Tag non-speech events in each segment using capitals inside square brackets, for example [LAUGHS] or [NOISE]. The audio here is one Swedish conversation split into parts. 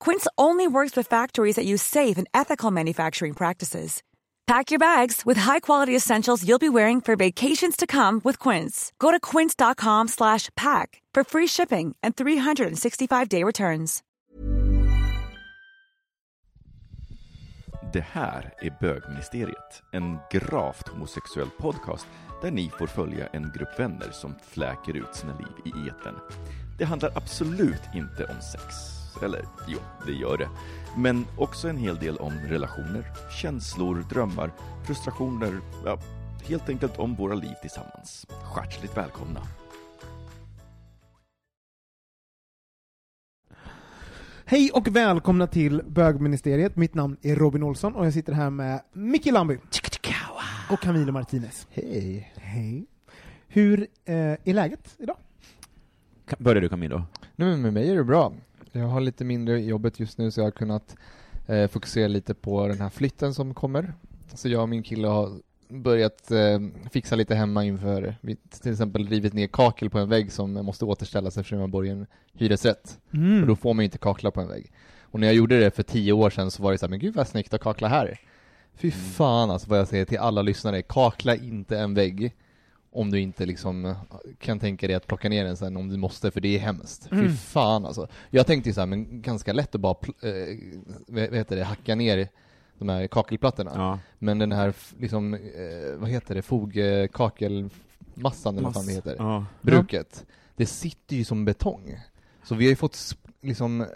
Quince only works with factories that use safe and ethical manufacturing practices. Pack your bags with high-quality essentials you'll be wearing for vacations to come with Quince. Go to quince.com/pack for free shipping and 365-day returns. Det här är Bögministeriet, en gravt homosexuell podcast där ni får följa en grupp vänner som fläker ut sina liv i etern. Det handlar absolut inte om sex. Eller jo, det gör det. Men också en hel del om relationer, känslor, drömmar, frustrationer, ja, helt enkelt om våra liv tillsammans. Hjärtligt välkomna! Hej och välkomna till Bögministeriet. Mitt namn är Robin Olsson och jag sitter här med Micke Lamby. Och Camilo Martinez. Hej. Hej. Hur eh, är läget idag? Börjar du Camilo? Nej, men med mig är det bra. Jag har lite mindre jobbet just nu så jag har kunnat eh, fokusera lite på den här flytten som kommer. Så jag och min kille har börjat eh, fixa lite hemma inför, vi till exempel rivit ner kakel på en vägg som måste återställas eftersom jag bor i en hyresrätt. Mm. Och då får man ju inte kakla på en vägg. Och när jag gjorde det för tio år sedan så var det så här, men gud vad snyggt att kakla här. Fy fan alltså vad jag säger till alla lyssnare, kakla inte en vägg om du inte liksom eh, kan tänka dig att plocka ner den sen om du måste, för det är hemskt. Fy Mm. fan alltså. Jag tänkte ju så här, men ganska lätt att bara, eh, vad heter det, hacka ner de här kakelplattorna. Ja. Men den här, liksom, eh, vad heter det, fogkakelmassan eller vad fan det heter, Ja. bruket, det sitter ju som betong. Så vi har ju fått liksom, eh,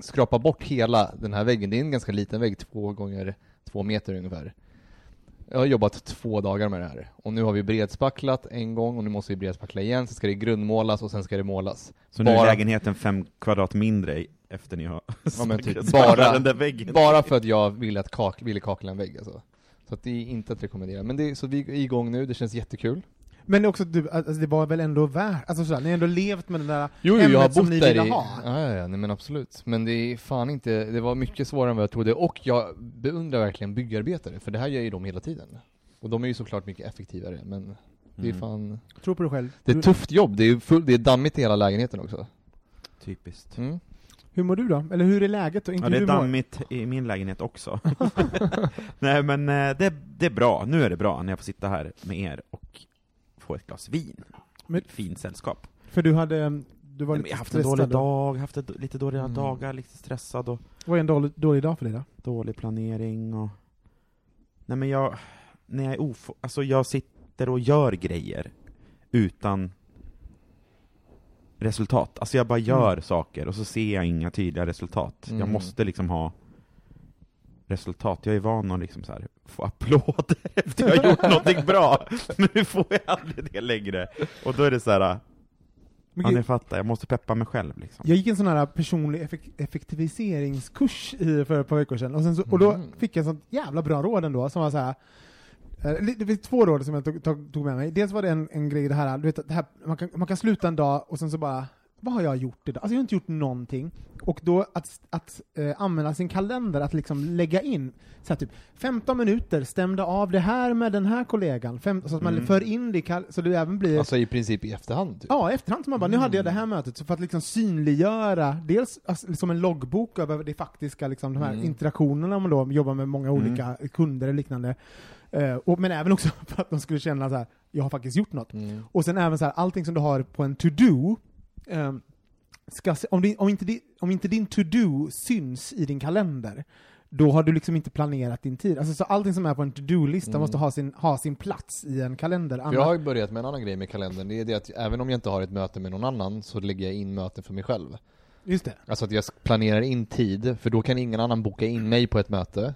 skrapa bort hela den här väggen. Det är en ganska liten vägg, två gånger två meter ungefär. Jag har jobbat två dagar med det här. Och nu har vi bredspacklat en gång och nu måste vi bredspackla igen, sen ska det grundmålas och sen ska det målas. Så nu är Bara- lägenheten fem kvadrat mindre efter ni har [LAUGHS] Ja, men typ bara- den där väggen? Bara för att jag ville, att kak, ville kakla en vägg alltså. Så att det är inte att rekommendera. Men det, så vi är igång nu, det känns jättekul. Men det också, du, alltså, det var väl ändå värt, alltså sådär, ni har ändå levt med den där Jo, ämnet jag har som bott ni där ville i... ha. Ja, ja, ja, nej men absolut. Men det är fan inte, det var mycket svårare än vad jag trodde. Och jag beundrar verkligen byggarbetare, för det här gör ju de hela tiden. Och de är ju såklart mycket effektivare, men det är Mm. fan... Tro på dig själv. Det är ett tufft jobb, det är, full, det är dammigt i hela lägenheten också. Typiskt. Mm. Hur mår du då? Eller hur är läget då? Inte Ja, det är du mår. dammigt i min lägenhet också. [LAUGHS] Nej men eh, det, det är bra, nu är det bra när jag får sitta här med er och få ett glas vin. Men- Fint sällskap. För du hade, um, du var Nej, lite jag har haft en dålig då. dag, haft ett, lite dåliga Mm. dagar, lite stressad och Vad är en dålig, dålig dag för dig då? dålig planering och... Nej men jag, när jag är ofo... Alltså jag sitter och gör grejer utan resultat. Alltså jag bara gör saker och så ser jag inga tydliga resultat. Jag Mm. måste liksom ha resultat. Jag är van att liksom så här få applåder [LAUGHS] efter jag har gjort någonting bra, men nu får jag aldrig det längre. Och då är det så här, Men ja ni fattar, jag måste peppa mig själv liksom. Jag gick en sån här personlig effek effektiviseringskurs i, för ett par veckor sedan, och, så, och då Mm. fick jag sånt jävla bra råd ändå, som var så här. eh, Det finns två råd som jag tog, tog, med mig. Dels var det en, en grej det här, du vet, att det här man, kan, man kan sluta en dag och sen så bara, vad har jag gjort idag? Alltså jag har inte gjort någonting. Och då att, att eh, använda sin kalender, att liksom lägga in så här, typ 15 minuter, stämde av det här med den här kollegan, Fem, så att man Mm. för in det så det även blir Alltså i princip i efterhand typ. Ja, i efterhand som man bara, nu hade jag det Mm. här mötet, så för att liksom synliggöra, dels alltså, som en loggbok över det faktiska, liksom, de här Mm. interaktionerna man då jobbar med många Mm. olika kunder och liknande. Eh, och, men även också [LAUGHS] för att de skulle känna så här, jag har faktiskt gjort något. Mm. Och sen även så här, allting som du har på en to-do, ehm, ska se, om, din, om, inte di, om inte din to-do syns i din kalender, då har du liksom inte planerat din tid. Alltså, så allting som är på en to-do-lista Mm. måste ha sin, ha sin plats i en kalender. Annars- jag har ju börjat med en annan grej med kalendern, det är det att även om jag inte har ett möte med någon annan så lägger jag in möten för mig själv. Just det. Alltså att jag planerar in tid, för då kan ingen annan boka in mig på ett möte.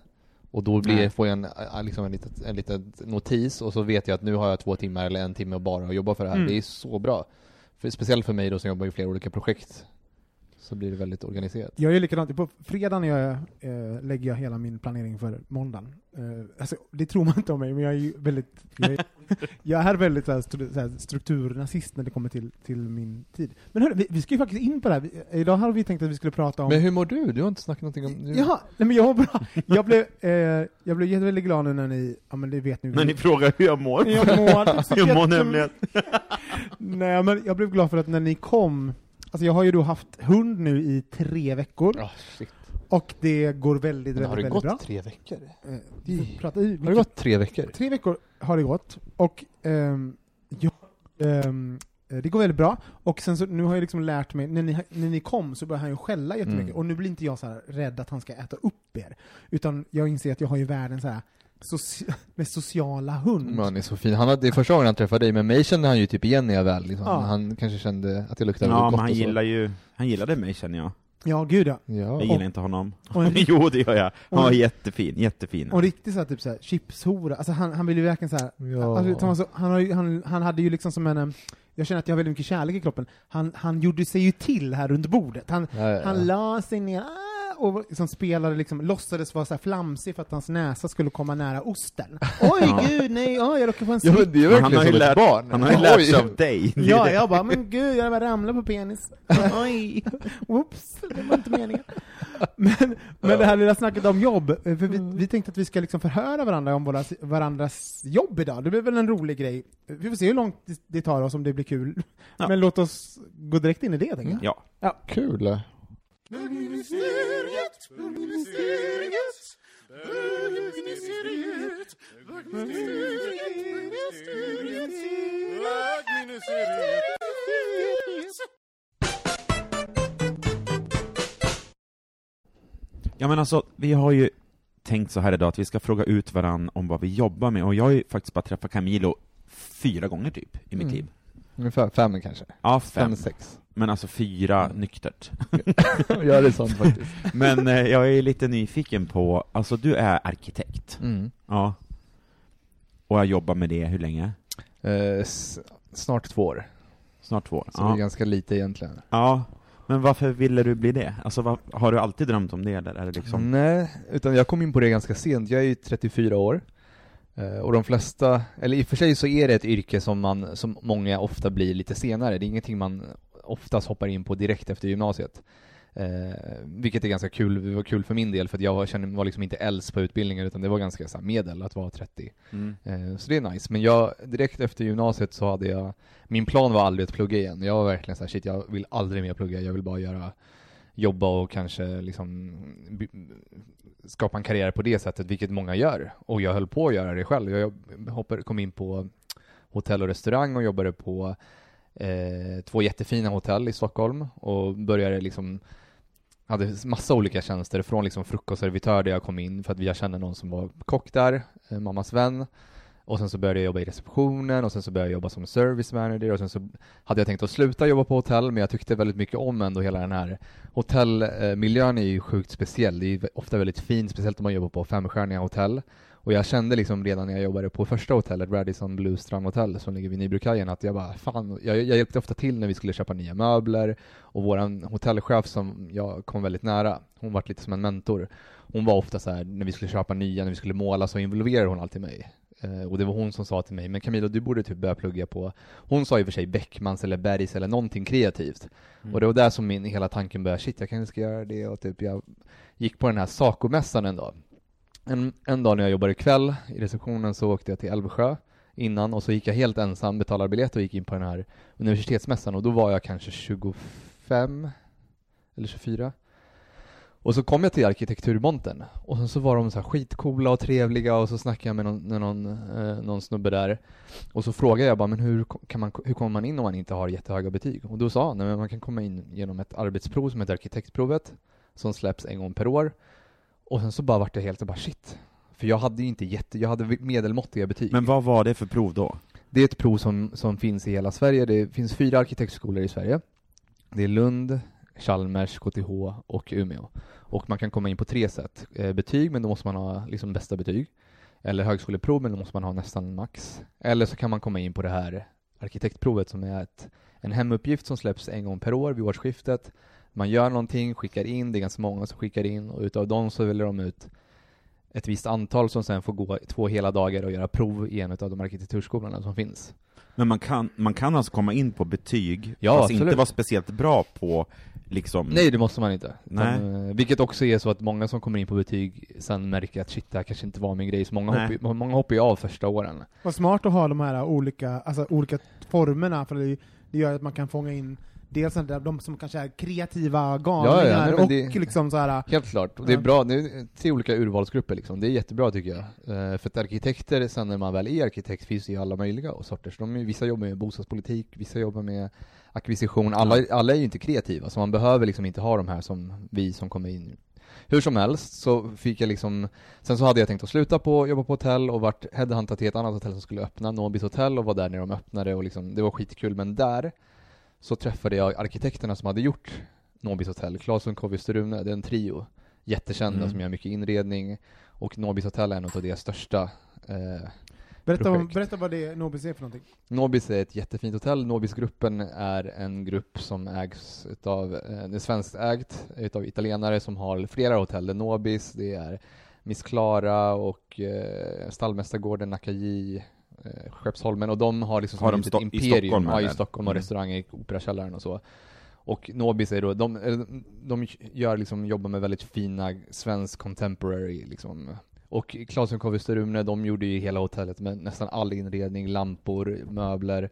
Och då blir, Nej. får jag en, äh, liksom en, litet, en liten notis och så vet jag att nu har jag två timmar eller en timme bara att jobba för det här. Mm. Det är så bra. För, speciellt för mig då som jobbar i flera olika projekt. Så blir det väldigt organiserat. Jag är likadant. På fredagen jag, eh, lägger jag hela min planering för måndagen. Eh, alltså, det tror man inte om mig, men jag är ju väldigt... Jag är, [LAUGHS] jag är väldigt så här, strukturnazist när det kommer till, till min tid. Men hörru, vi, vi ska ju faktiskt in på det här. Vi, idag hade vi tänkt att vi skulle prata om... Men hur mår du? Du har inte snackat någonting om... Jaha, nej men jag mår bra. Jag blev, eh, jag blev väldigt glad nu när ni, ja men det vet ni. När ni frågar hur jag mår. jag mår, [LAUGHS] Jag mår nämligen... Nej men jag blev glad för att när ni kom, alltså jag har ju då haft hund nu i tre veckor, Ah, shit. och det går väldigt, Men väldigt, har det väldigt gått bra. tre veckor? Eh, vi Har det gått tre veckor? Tre veckor har det gått, och ehm, ja, ehm, eh, det går väldigt bra. Och sen så, nu har jag liksom lärt mig, när ni, när ni kom så började han ju skälla jättemycket, Mm. och nu blir inte jag så rädd att han ska äta upp er. Utan jag inser att jag har ju världens så här, soci [LAUGHS] med sociala hund. Men han är så fin. Han hade, det är första gången han träffade dig, men mig kände han ju typ igen när jag väl liksom. Ja. Han kanske kände att jag luktade Ja, gott men han och så. gillar ju... Han gillade mig känner jag. Ja, gud ja. Ja. Jag gillar inte honom. Och en, [LAUGHS] jo, det gör jag. Han var och- jättefin, jättefin. och riktigt så här, typ så här, chipshora. Alltså han, han vill ju verkligen så här, Ja. Alltså, Thomas, han, har han, han hade ju liksom som en, jag känner att jag har väldigt mycket kärlek i kroppen. Han, han gjorde sig ju till här runt bordet. Han, Ja, ja, ja. han la sig ner ah, och liksom spelade liksom, låtsades vara så här flamsig för att hans näsa skulle komma nära osten. [LAUGHS] Oj Ja. gud, nej, oj, jag råkade få en Ja, slip. men det är Men han verkligen har ju som lärt, ett barn. han har ju lärt sig av dig. [LAUGHS] Ja, jag bara, men gud, jag bara ramlade på penis. [LAUGHS] Oj, whoops, det var inte meningen. Men, men det här lilla snacket om jobb, för vi, vi tänkte att vi ska liksom förhöra varandra om våra, varandras jobb idag. Det blir väl en rolig grej. Vi får se hur långt det- tar oss, om det blir kul. Ja. Men låt oss gå direkt in i det, tänker jag. Ja. Kul. Ja men alltså, vi har ju tänkt så här idag att vi ska fråga ut varann om vad vi jobbar med, och jag har ju faktiskt bara träffat Camilo fyra gånger typ, i mitt Mm. liv. Ungefär fem kanske. Ja, Fem, fem. sex. Men alltså fyra Mm. nyktert. [LAUGHS] ja, det är sant faktiskt. [LAUGHS] Men eh, jag är lite nyfiken på, alltså du är arkitekt. Mm. Ja. Och jag jobbar med det, hur länge? Eh, snart två år. Snart två år. Så det är Ja. ganska lite egentligen. ja. Men varför ville du bli det? Alltså vad, har du alltid drömt om det eller är det liksom? Nej, utan jag kom in på det ganska sent. Jag är ju 34 år. Eh, Och de flesta, eller i och för sig så är det ett yrke som man, som många ofta blir lite senare. Det är ingenting man oftast hoppar in på direkt efter gymnasiet. Eh, vilket är ganska kul, det var kul för min del för att jag var, kände, var liksom inte äldst på utbildningen utan det var ganska så här, medel att vara 30. Mm. Eh, så det är nice. Men jag, direkt efter gymnasiet så hade jag, min plan var aldrig att plugga igen. Jag var verkligen såhär, shit jag vill aldrig mer plugga, jag vill bara göra, jobba och kanske liksom skapa en karriär på det sättet, vilket många gör. Och jag höll på att göra det själv. Jag hoppade, kom in på hotell och restaurang och jobbade på eh, två jättefina hotell i Stockholm och började liksom hade massa olika tjänster, från liksom frukostservitör där jag kom in för att jag kände någon som var kock där, eh, mammas vän. Och sen så började jag jobba i receptionen och sen så började jag jobba som service manager och sen så hade jag tänkt att sluta jobba på hotell men jag tyckte väldigt mycket om ändå hela den här hotellmiljön är ju sjukt speciell. Det är ju ofta väldigt fint, speciellt om man jobbar på femstjärniga hotell. Och jag kände liksom redan när jag jobbade på första hotellet, Radisson Blue Strand Hotel, som ligger vid Nybrokajen, att jag bara fan, jag, jag hjälpte ofta till när vi skulle köpa nya möbler och våran hotellchef som jag kom väldigt nära, hon var lite som en mentor. Hon var ofta så här när vi skulle köpa nya, när vi skulle måla så involverade hon alltid mig. Eh, och det var hon som sa till mig, men Camilo du borde typ börja plugga på, hon sa i och för sig Beckmans eller Bergs eller någonting kreativt. Mm. Och det var där som min hela tanken började, shit jag kanske ska göra det och typ jag gick på den här Saco-mässan en dag. En, en dag när jag jobbade kväll i receptionen så åkte jag till Älvsjö innan och så gick jag helt ensam, betalade biljett och gick in på den här universitetsmässan och då var jag kanske 25 eller 24. Och så kom jag till arkitekturmonten och sen så var de så här skitcoola och trevliga och så snackade jag med någon, med någon, eh, någon snubbe där och så frågade jag bara men hur, kan man, hur kommer man in om man inte har jättehöga betyg? Och då sa han men man kan komma in genom ett arbetsprov som heter arkitektprovet som släpps en gång per år Och sen så bara vart det helt så bara shit. För jag hade ju inte jätte, jag hade medelmåttiga betyg. Men vad var det för prov då? Det är ett prov som, som finns i hela Sverige. Det finns fyra arkitektskolor i Sverige. Det är Lund, Chalmers, KTH och Umeå. Och man kan komma in på tre sätt. Eh, betyg, men då måste man ha liksom bästa betyg. Eller högskoleprov, men då måste man ha nästan max. Eller så kan man komma in på det här arkitektprovet som är ett, en hemuppgift som släpps en gång per år vid årsskiftet. Man gör någonting, skickar in, det är ganska många som skickar in och utav dem så väljer de ut ett visst antal som sen får gå två hela dagar och göra prov i en av de arkitekturskolorna som finns. Men man kan, man kan alltså komma in på betyg, Ja, fast absolut. inte vara speciellt bra på liksom... Nej, det måste man inte. Nej. Utan, eh, vilket också är så att många som kommer in på betyg sen märker att shit, det här kanske inte var min grej. Så många, hoppar, många hoppar ju av första åren. Vad smart att ha de här olika, alltså olika formerna, för det, det gör att man kan fånga in dels de som kanske är kreativa galningar Ja, ja, nej, och det- liksom så här. [LAUGHS] Helt klart. Och det är bra, det är tre olika urvalsgrupper liksom. Det är jättebra tycker jag. Eh, för att arkitekter, sen när man väl är arkitekt, finns det ju alla möjliga sorter. Så de vissa jobbar med bostadspolitik, vissa jobbar med ackvisition. Alla, alla är ju inte kreativa, så man behöver liksom inte ha de här som vi som kommer in. Hur som helst så fick jag liksom, sen så hade jag tänkt att sluta på, jobba på hotell och vart headhuntad till ett annat hotell som skulle öppna, Nobis hotell och var där när de öppnade och liksom, det var skitkul. Men där så träffade jag arkitekterna som hade gjort Nobis hotell, Claesson, Kovius Rune, det är en trio. Jättekända Mm. som gör mycket inredning och Nobis hotell är en av deras största eh, Berätta, om, berätta vad det Nobis är för någonting. Nobis är ett jättefint hotell. Nobisgruppen är en grupp som ägs utav, eh, det är svenskt ägt utav italienare som har flera hotell. Det är Nobis, det är Miss Clara och eh, Stallmästargården, Nakaji, eh, Skeppsholmen och de har liksom Har de ett Sto- i imperium Stockholm, ja, i? Stockholm och Mm. restauranger i Operakällaren och så. Och Nobis är då, de, de gör liksom, jobbar med väldigt fina svensk contemporary liksom. Och Claesson Kovius Rune, de gjorde ju hela hotellet med nästan all inredning, lampor, möbler.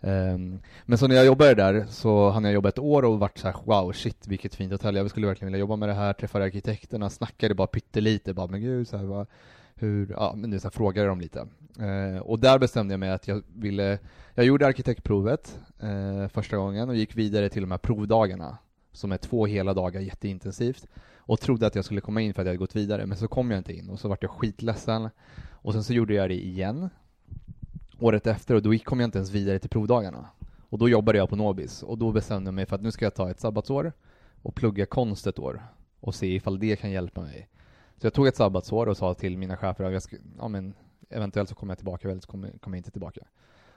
Ehm, men så när jag jobbade där så hann jag jobba ett år och vart så här: wow, shit vilket fint hotell, jag skulle verkligen vilja jobba med det här, träffade arkitekterna, snackade bara pyttelite, bara men gud, så här, vad, hur, ja men det så här, frågade dem lite. Eh, och där bestämde jag mig att jag ville, jag gjorde arkitektprovet eh, första gången och gick vidare till de här provdagarna, som är två hela dagar jätteintensivt, och trodde att jag skulle komma in för att jag hade gått vidare, men så kom jag inte in, och så vart jag skitledsen, och sen så gjorde jag det igen, året efter, och då kom jag inte ens vidare till provdagarna. Och då jobbade jag på Nobis, och då bestämde jag mig för att nu ska jag ta ett sabbatsår och plugga konst ett år, och se ifall det kan hjälpa mig. Så jag tog ett sabbatsår och sa till mina chefer att jag ska, ja men eventuellt så kommer jag tillbaka, eller så kommer, kommer jag inte tillbaka.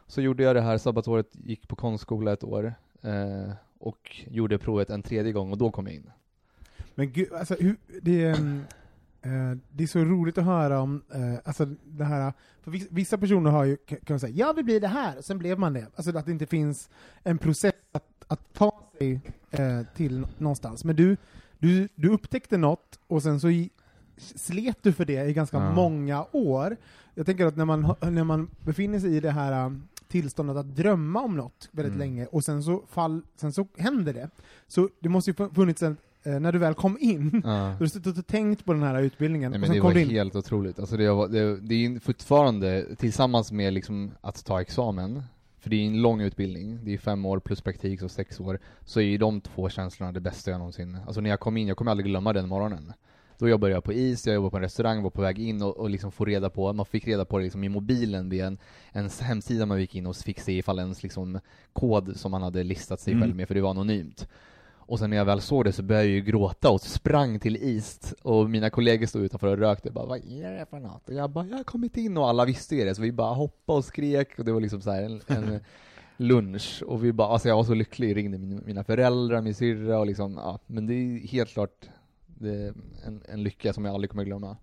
Så gjorde jag det här sabbatsåret, gick på konstskola ett år, eh, och gjorde provet en tredje gång, och då kom jag in. Men gud, alltså, hur, det, är, mm, eh, det är så roligt att höra om, eh, alltså det här, för vissa, personer har ju, kan man säga, jag vill bli det här, och sen blev man det. Alltså att det inte finns en process att, att ta sig eh, till någonstans. Men du, du, du upptäckte något, och sen så slet du för det i ganska Ja. många år. Jag tänker att när man, när man befinner sig i det här um, tillståndet att drömma om något väldigt Mm. länge, och sen så, fall, sen så händer det. Så det måste ju fu- funnits en, eh, när du väl kom in, Ja. [LAUGHS] du har suttit och tänkt på den här utbildningen, Nej, och men sen det var du in. helt otroligt. Alltså det, var, det, det är fortfarande, tillsammans med liksom att ta examen, för det är en lång utbildning, det är fem år plus praktik, så sex år, så är ju de två känslorna det bästa jag någonsin, alltså när jag kom in, jag kommer aldrig glömma den morgonen. Då jobbade jag på is, jag jobbade på en restaurang, var på väg in och, och liksom få reda på, man fick reda på det liksom i mobilen via en, en hemsida man gick in och fick se ifall ens liksom kod som man hade listat sig Mm. själv med, för det var anonymt. Och sen när jag väl såg det så började jag ju gråta och sprang till East och mina kollegor stod utanför och rökte bara vad är det för något? Och jag bara jag har kommit in och alla visste ju det så vi bara hoppade och skrek och det var liksom så här en, en [LAUGHS] lunch och vi bara, alltså jag var så lycklig, ringde min, mina föräldrar, min syrra och liksom, ja, men det är helt klart en, en lycka som jag aldrig kommer glömma.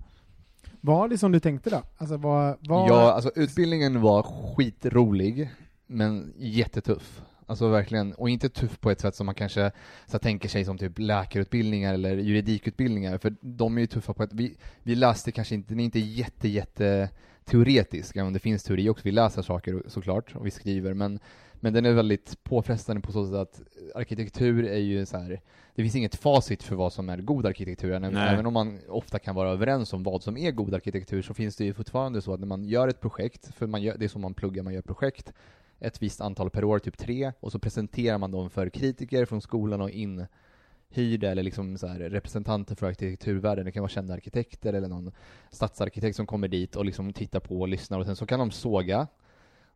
Var det som du tänkte då? Alltså var, var... Ja, alltså utbildningen var skitrolig, men jättetuff. Alltså verkligen, och inte tuff på ett sätt som man kanske så tänker sig som typ läkarutbildningar eller juridikutbildningar, för de är ju tuffa på ett, vi, vi läste kanske inte, den är inte jätte, jätte teoretisk, även om det finns teori också, vi läser saker såklart, och vi skriver, men, men den är väldigt påfrestande på så sätt att arkitektur är ju så här. det finns inget facit för vad som är god arkitektur, även, även om man ofta kan vara överens om vad som är god arkitektur, så finns det ju fortfarande så att när man gör ett projekt, för man gör, det är som man pluggar, man gör projekt, ett visst antal per år, typ tre, och så presenterar man dem för kritiker från skolan och in hyrd eller liksom så här representanter för arkitekturvärlden. Det kan vara kända arkitekter eller någon stadsarkitekt som kommer dit och liksom tittar på och lyssnar och sen så kan de såga.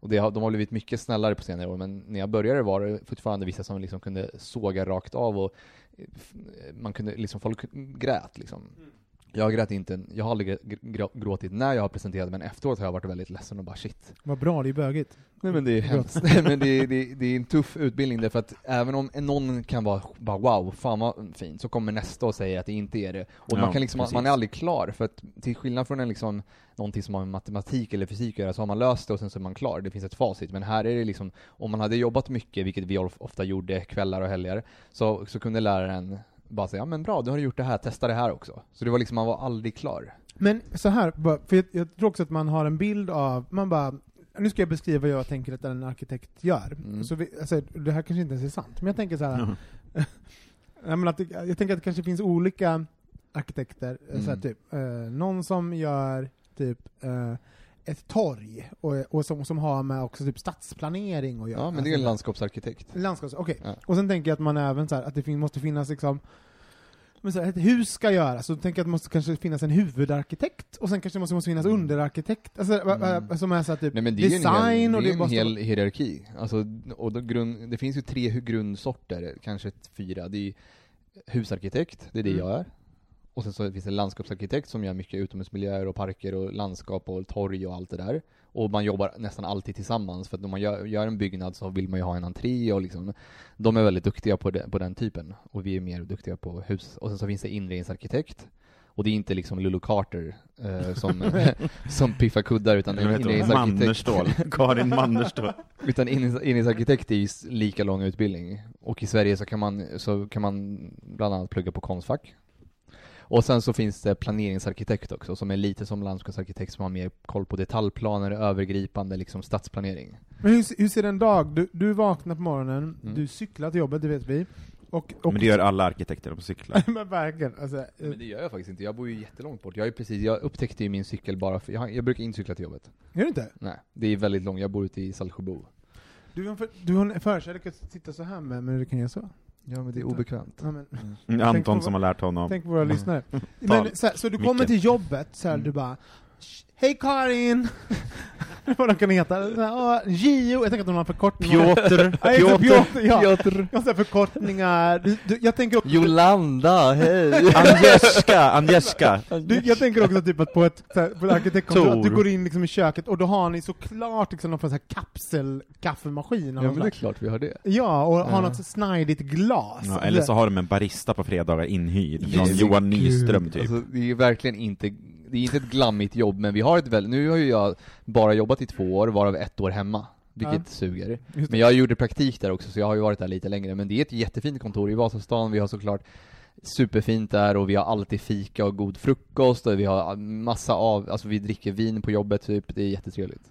Och det har, de har blivit mycket snällare på senare år, men när jag började var det fortfarande vissa som liksom kunde såga rakt av och eh, eh, man kunde liksom, folk grät liksom. Mm. Jag grät inte, jag har aldrig gr- gr- gråtit när jag har presenterat, men efteråt har jag varit väldigt ledsen och bara shit. Vad bra, det är bögigt. Nej men det är hemskt. [LAUGHS] Nej, men det, det, det är en tuff utbildning därför att även om någon kan vara bara wow, fan vad fint, så kommer nästa och säger att det inte är det. Och Ja, man, kan liksom, precis. man är aldrig klar, för att till skillnad från en liksom, någonting som har med matematik eller fysik att göra, så har man löst det och sen så är man klar. Det finns ett facit. Men här är det liksom, om man hade jobbat mycket, vilket vi of- ofta gjorde kvällar och helger, så, så kunde läraren bara säga, ja men bra, du har gjort det här, testa det här också. Så det var liksom, man var aldrig klar. Men så här, för jag, jag tror också att man har en bild av, man bara, nu ska jag beskriva vad jag tänker att en arkitekt gör. Mm. Så vi, alltså, det här kanske inte ens är sant, men jag tänker så här, jag, [LAUGHS] menar att det, jag tänker att det kanske finns olika arkitekter, eh, så här, Mm. typ, eh, någon som gör typ eh, ett torg, och, och som, som har med också typ stadsplanering att göra. Ja, men det är en Alltså, landskapsarkitekt. Landskaps, okej. Ja. Och sen tänker jag att man även så här, att det fin- måste finnas liksom men så här, ett hus ska göras, så tänker jag att det måste kanske finnas en huvudarkitekt, och sen kanske det måste, måste finnas underarkitekt, alltså, Mm. som är så här, typ Nej men det är ju en design hel, och det är en hel hierarki. Alltså, och då grund, det finns ju tre grundsorter, kanske ett fyra. Det är husarkitekt, det är det Mm. jag är. Och sen så finns det landskapsarkitekt som gör mycket utomhusmiljöer och parker och landskap och torg och allt det där. Och man jobbar nästan alltid tillsammans för att om man gör, gör en byggnad så vill man ju ha en entré och liksom De är väldigt duktiga på, det, på den typen och vi är mer duktiga på hus. Och sen så finns det inredningsarkitekt och det är inte liksom Lulu Carter eh, som, [LAUGHS] som piffar kuddar utan det är en inredningsarkitekt. Mannerstål. Karin Mannerstål. [LAUGHS] Utan inredningsarkitekt är ju lika lång utbildning. Och i Sverige så kan man, så kan man bland annat plugga på Konstfack. Och sen så finns det planeringsarkitekt också, som är lite som landskapsarkitekt som har mer koll på detaljplaner, övergripande liksom stadsplanering. Men hur, hur ser en dag, du, du vaknar på morgonen, Mm. du cyklar till jobbet, det vet vi, och... och Men det gör alla arkitekter på cyklar. [LAUGHS] men verkligen, alltså, eh, Men det gör jag faktiskt inte, jag bor ju jättelångt bort. Jag, är precis, jag upptäckte ju min cykel bara för, jag, jag brukar inte cykla till jobbet. gör du inte? Nej, det är väldigt långt, jag bor ute i Saltsjöbo. Du har en, för, du har en förkärlek att sitta så här med, men du kan göra så. Ja men det är obekvämt. Ja, men, Mm, Anton på som har lärt honom. tänk på våra Mm. lyssnare. [LAUGHS] Men, så, här, så du kommer till jobbet, så här, Mm. du bara Hej Karin! [LAUGHS] vad de kan heta. Så här, "Åh, Gio, jag tänker att de har förkortningar. Piotr, [LAUGHS] Piotr, Piotr, ja. Piotr. Jag har förkortningar. Du, du, jag tänker också, Jolanda, hej! [LAUGHS] Agnieszka, Agnieszka. du, jag tänker också typ att på ett, så här, på ett arkitektkontor, att du går in liksom i köket och då har ni såklart liksom någon form av så här kapselkaffemaskin. Ja men det är klart vi har det. Ja, och har Ja. något snajdigt glas. Ja, eller så har de en barista på fredagar inhyrd, från. Johan Nyström typ. Alltså, det är verkligen inte, det är inte ett glammigt jobb, men vi har ett väldigt, nu har ju jag bara jobbat i två år, varav ett år hemma, vilket Ja. suger. Men jag gjorde praktik där också, så jag har ju varit där lite längre, men det är ett jättefint kontor i Vasastan, vi har såklart superfint där och vi har alltid fika och god frukost och vi har massa av, alltså vi dricker vin på jobbet typ, det är jättetrevligt.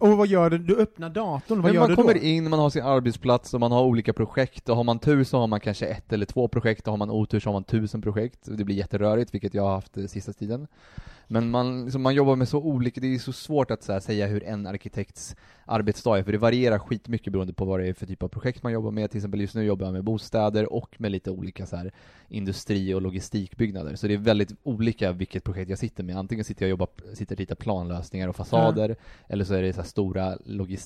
Och vad gör du? Du öppnar datorn, vad Men gör man du kommer då? in, man har sin arbetsplats och man har olika projekt och har man tur så har man kanske ett eller två projekt och har man otur så har man tusen projekt. Det blir jätterörigt, vilket jag har haft eh, sista tiden. Men man, liksom, man jobbar med så olika, det är så svårt att så här, säga hur en arkitekts arbetsdag är, för det varierar skitmycket beroende på vad det är för typ av projekt man jobbar med. Till exempel just nu jobbar jag med bostäder och med lite olika så här, industri och logistikbyggnader. Så det är väldigt olika vilket projekt jag sitter med. Antingen sitter jag och jobbar, sitter och ritar planlösningar och fasader, eller så är det så här stora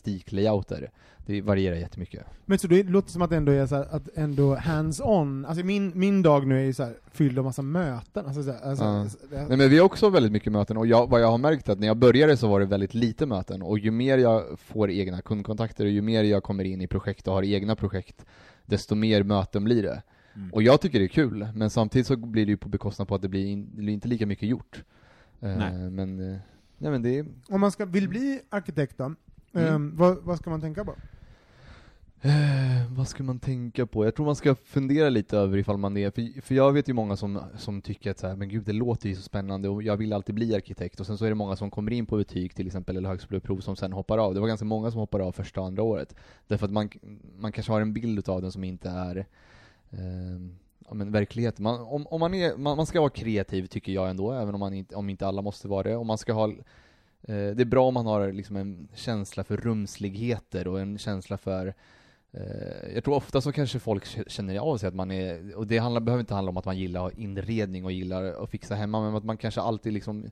logistiklayouter. Det varierar jättemycket. Men så det låter som att det ändå är så här, att ändå hands-on, alltså min, min dag nu är ju så här, fylld av massa möten, alltså, så här, alltså, så- det- Nej men vi har också väldigt mycket möten och jag, vad jag har märkt är att när jag började så var det väldigt lite möten och ju mer jag får egna kundkontakter och ju mer jag kommer in i projekt och har egna projekt desto mer möten blir det. Mm. Och jag tycker det är kul, men samtidigt så blir det ju på bekostnad på att det blir, in, det blir inte lika mycket gjort. Eh, Nej. Men, eh, nej men det är, Om man ska, vill bli arkitekt då, Mm. ehm, vad, vad ska man tänka på? Eh, vad ska man tänka på? Jag tror man ska fundera lite över ifall man är, för, för jag vet ju många som, som tycker att så här, men gud det låter ju så spännande och jag vill alltid bli arkitekt och sen så är det många som kommer in på betyg till exempel eller högskoleprov som sen hoppar av. Det var ganska många som hoppar av första och andra året. Därför att man, man kanske har en bild av den som inte är eh, ja, men verklighet. Man, om, om man, är, man, man ska vara kreativ tycker jag ändå, även om, man inte, om inte alla måste vara det. Och man ska ha eh, det är bra om man har liksom en känsla för rumsligheter och en känsla för Eh, jag tror ofta så kanske folk känner av sig att man är, och det handlar, behöver inte handla om att man gillar inredning och gillar att fixa hemma, men att man kanske alltid liksom,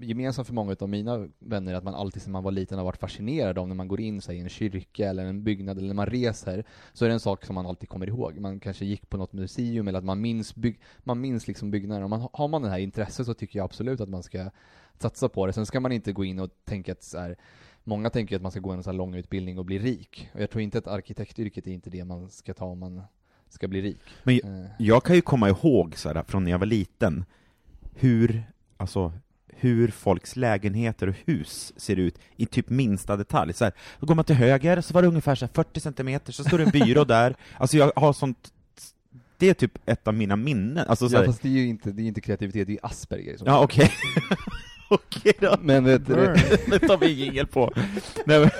gemensamt för många av mina vänner, att man alltid sedan man var liten har varit fascinerad av när man går in så här, i en kyrka eller en byggnad eller när man reser, så är det en sak som man alltid kommer ihåg. Man kanske gick på något museum eller att man minns, bygg, man minns liksom byggnader. Man, har man det här intresset så tycker jag absolut att man ska satsa på det. Sen ska man inte gå in och tänka att så här, Många tänker att man ska gå en sån här lång utbildning och bli rik. Och jag tror inte att arkitektyrket är inte det man ska ta om man ska bli rik. Men Eh, Jag kan ju komma ihåg så här, från när jag var liten, hur, alltså, hur folks lägenheter och hus ser ut i typ minsta detalj. Så här, då går man till höger, så var det ungefär så här 40 centimeter, så står det en byrå [LAUGHS] där. Alltså jag har sånt, det är typ ett av mina minnen. Alltså, så ja, fast det är ju inte, det är inte kreativitet, det är Asperger. Som ja okej. [LAUGHS] okej då. Men vet du, Burn. [LAUGHS] Det tar vi jingel på. nej, men,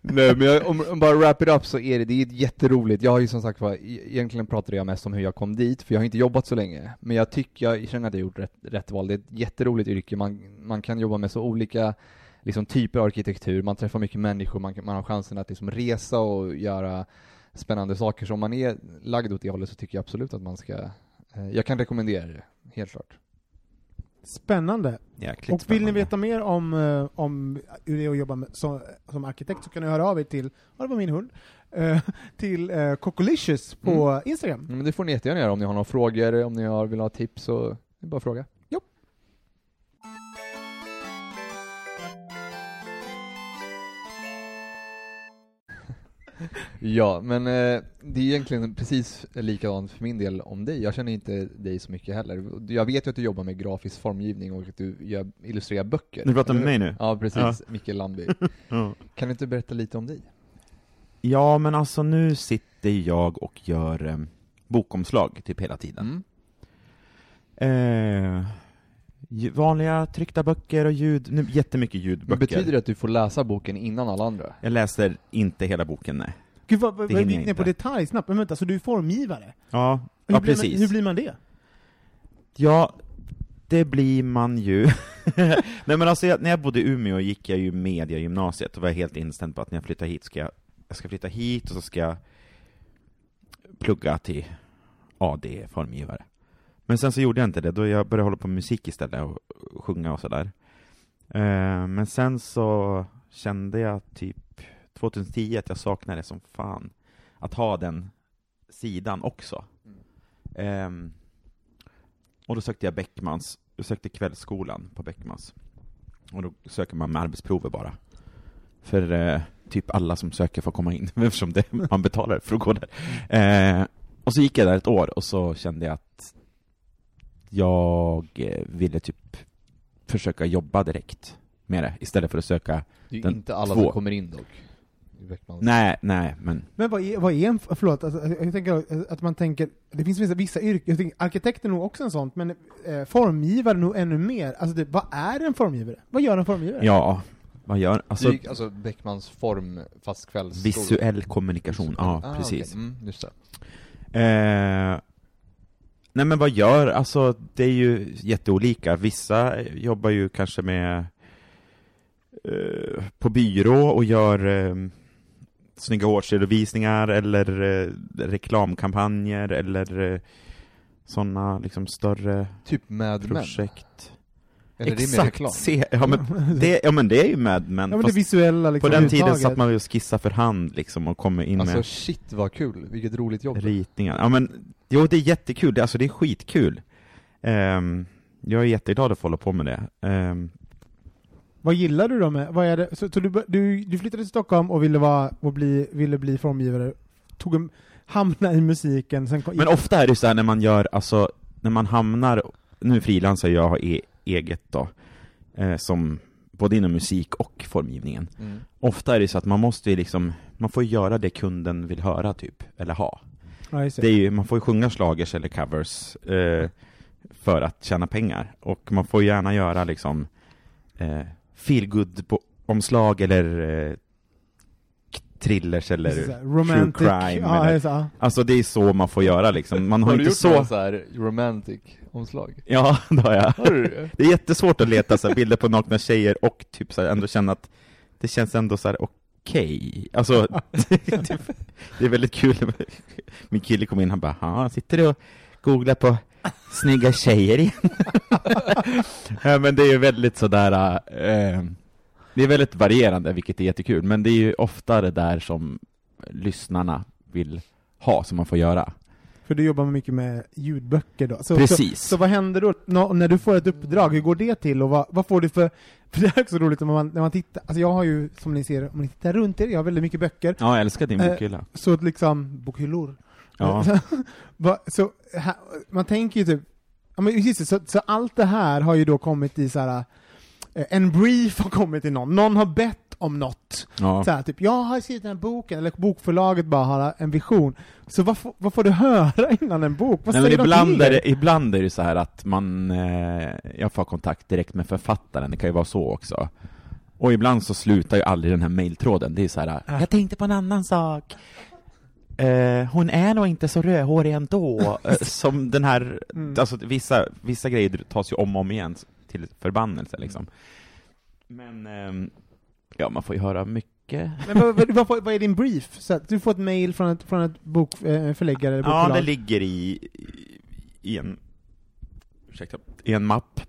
[LAUGHS] nej men jag, om, om bara wrap it up så är det, det är jätteroligt, jag har ju som sagt var, e- egentligen pratade jag mest om hur jag kom dit, för jag har inte jobbat så länge, men jag tycker, jag känner att jag gjort rätt, rätt val, det är ett jätteroligt yrke, man, man kan jobba med så olika liksom, typer av arkitektur, man träffar mycket människor, man, man har chansen att liksom, resa och göra spännande saker, så om man är lagd åt det hållet så tycker jag absolut att man ska, eh, jag kan rekommendera det, helt klart. Spännande. Jäkligt Och vill ni spännande. veta mer om, eh, om hur det är att jobba med, som, som arkitekt så kan ni höra av er till, ja det var min hund, eh, till uh, på Instagram. Mm, Men det får ni jättegärna göra om ni har några frågor, om ni har, vill ha tips, så bara fråga. [LAUGHS] Ja, men eh, det är egentligen precis likadant för min del om dig. Jag känner inte dig så mycket heller. Jag vet ju att du jobbar med grafisk formgivning och att du gör, illustrerar böcker. Du pratar med mig nu? Ja, precis. Ja. Micke Landby. [LAUGHS] Ja. Kan du inte berätta lite om dig? Ja, men alltså nu sitter jag och gör eh, bokomslag typ hela tiden. Mm. Eh, vanliga tryckta böcker och ljud, nu, jättemycket Men ljudböcker. betyder det att du får läsa boken innan alla andra? Jag läser inte hela boken, nej. Gud vad, vad, gick jag ni på detalj snabbt? Men vänta, så du är formgivare? Ja, Hur, ja blir precis. Man, hur blir man det? Ja, det blir man ju. [LAUGHS] Nej men alltså, jag, när jag bodde i Umeå gick jag ju media gymnasiet och var helt inställd på att när jag flyttar hit ska jag, jag ska flytta hit och så ska jag plugga till AD-formgivare. Men sen så gjorde jag inte det, då jag började hålla på med musik istället och sjunga och sådär. Eh, men sen så kände jag typ 2010 att jag saknade det som fan. Att ha den sidan också. Ehm, och då sökte jag Beckmans, jag sökte kvällsskolan på Beckmans. Och då söker man med arbetsprover bara. För eh, typ alla som söker får komma in, [LAUGHS] eftersom det, man betalar för att gå där. Eh, och så gick jag där ett år och så kände jag att jag eh, ville typ försöka jobba direkt med det, istället för att söka Det är Den inte alla två. som kommer in dock. Nej, nej, men Men vad är, vad är en, förlåt, alltså, jag tänker att man tänker, det finns vissa, vissa yrken, jag tänker, arkitekt är nog också en sån, men eh, formgivare nog ännu mer. Alltså det, vad är en formgivare? Vad gör en formgivare? ja, vad gör, Alltså, alltså alltså Beckmans form, fast kvälls... visuell kommunikation, ja ah, precis. okej. Mm, just det. Eh, nej men vad gör, alltså det är ju jätteolika. Vissa jobbar ju kanske med eh, på byrå och gör eh, snygga årsredovisningar eller eh, reklamkampanjer eller eh, sådana liksom större Typ Men. projekt. Eller det är mer reklam. Se, ja, men det, ja men det är ju Mad Men, Ja, men det visuella på liksom den tiden satt man ju och skissade för hand liksom och kommer in Alltså med shit vad kul, vilket roligt jobb. ritningar. Ja men, jo det är jättekul, det, alltså det är skitkul. Ehm, jag är jätteglad att få hålla på med det. Ehm, Vad gillar du då med, vad är det, så, så du, du, du flyttade till Stockholm och ville vara, och bli, ville bli formgivare, tog en, hamna i musiken, sen kom, men ofta är det så här när man gör, alltså, när man hamnar, nu frilansar jag e- eget då, eh, som både inom musik och formgivningen. Mm. Ofta är det så att man måste ju liksom, man får göra det kunden vill höra typ, eller ha. det. Är ju, man får ju sjunga slagers eller covers eh, för att tjäna pengar. Och man får gärna göra liksom eh, feelgood-omslag eller eh, thrillers eller true crime. ja, eller. Alltså det är så man får göra liksom. Man har, Har du inte gjort så... så här romantic omslag? Ja, [LAUGHS] det har jag. Har du det? Det är jättesvårt att leta så här, bilder på nakna tjejer och typ så här, ändå känna att det känns ändå så här okej okej. Alltså, det, [LAUGHS] det är väldigt kul. Min kille kom in, han bara, "Ja, sitter du och googlar på snygga tjejer igen? [LAUGHS] ja, men det är ju väldigt sådär, eh, det är väldigt varierande, vilket är jättekul, men det är ju ofta det där som lyssnarna vill ha, som man får göra. För du jobbar mycket med ljudböcker då. Så, Precis. Så, så vad händer då Nå- när du får ett uppdrag? Hur går det till och vad, vad får du för... [LAUGHS] För det är också roligt när man, när man tittar, alltså jag har ju, som ni ser, om ni tittar runt er, jag har väldigt mycket böcker, Ja, jag älskar din Eh, bokhylla. så att liksom, bokhyllor. Ja. [LAUGHS] Va, så, här, man tänker ju typ, ja men just det, så, så allt det här har ju då kommit i så här. Eh, en brief har kommit till någon, någon har bett om något. ja. Så här, typ, jag har skrivit den här boken, eller bokförlaget bara har en vision. Så vad, får- vad får du [LAUGHS] höra innan en bok? Vad Nej, men ibland, är det, ibland är det så här att man, eh, jag får kontakt direkt med författaren, det kan ju vara så också. Och ibland så slutar ju aldrig den här mejltråden, det är så här, jag tänkte på en annan sak. Eh, hon är nog inte så rödhårig ändå, [LAUGHS] eh, som den här, Mm. alltså vissa, vissa grejer tas ju om och om igen till förbannelse liksom. Men, ehm, ja man får ju höra mycket. Men vad, vad, vad, vad är din brief? Så att du får ett mail från ett, från ett bokförläggare eller Ja, det ligger i, i en, ursäkta, i en mapp.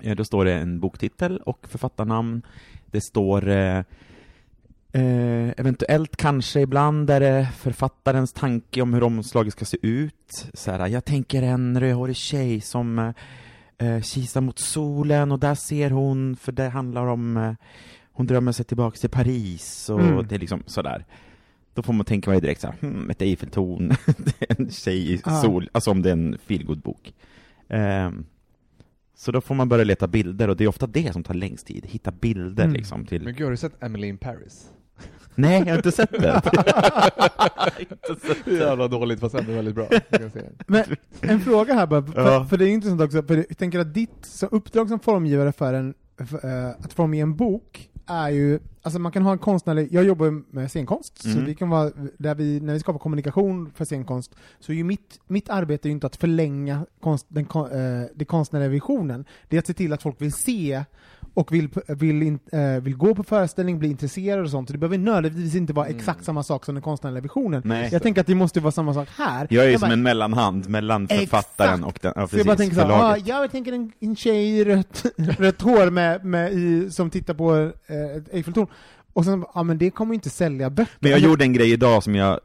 Eh, Då står det en boktitel och författarnamn. Det står eh, eh, eventuellt kanske ibland är det författarens tanke om hur omslaget ska se ut. Så här, jag tänker en rödhårig tjej som eh, eh, kisar mot solen och där ser hon, för det handlar om eh, hon drömmer sig tillbaka till Paris och Mm. det är liksom sådär. Då får man tänka mig direkt så här, hmm, ett Eiffeltorn, [LAUGHS] det är en tjej i Ah. sol, alltså om det är en feelgood-bok. Ehm, så då får man börja leta bilder och det är ofta det som tar längst tid, hitta bilder Mm. liksom till... Men gud, har du sett Emily in Paris? Nej, jag har inte sett det. [LAUGHS] Jävla dåligt, fast ändå väldigt bra. Men en fråga här bara, för, Ja. för det är intressant också, för jag tänker att ditt så uppdrag som formgivare för en, för, eh, att formge en bok är ju, alltså man kan ha en konstnärlig, jag jobbar med scenkonst, så Mm. det kan vara, där vi, när vi skapar kommunikation för scenkonst, så är ju mitt, mitt arbete är ju inte att förlänga konst, den, kon- eh, den konstnärliga visionen, det är att se till att folk vill se och vill, vill, in, eh, vill gå på föreställning, bli intresserade och sånt, så det behöver nödvändigtvis inte vara Mm. exakt samma sak som den konstnärliga visionen. Nej. Jag tänker att det måste vara samma sak här. Jag är bara- som en mellanhand mellan författaren och den, ja, så precis, jag bara tänker såhär, ah, jag tänker en, en tjej i rött, [LAUGHS] rött hår med, med i, som tittar på eh, Eiffeltorn. Och sen, ja men det kommer ju inte sälja böcker. Men jag gjorde en grej idag som jag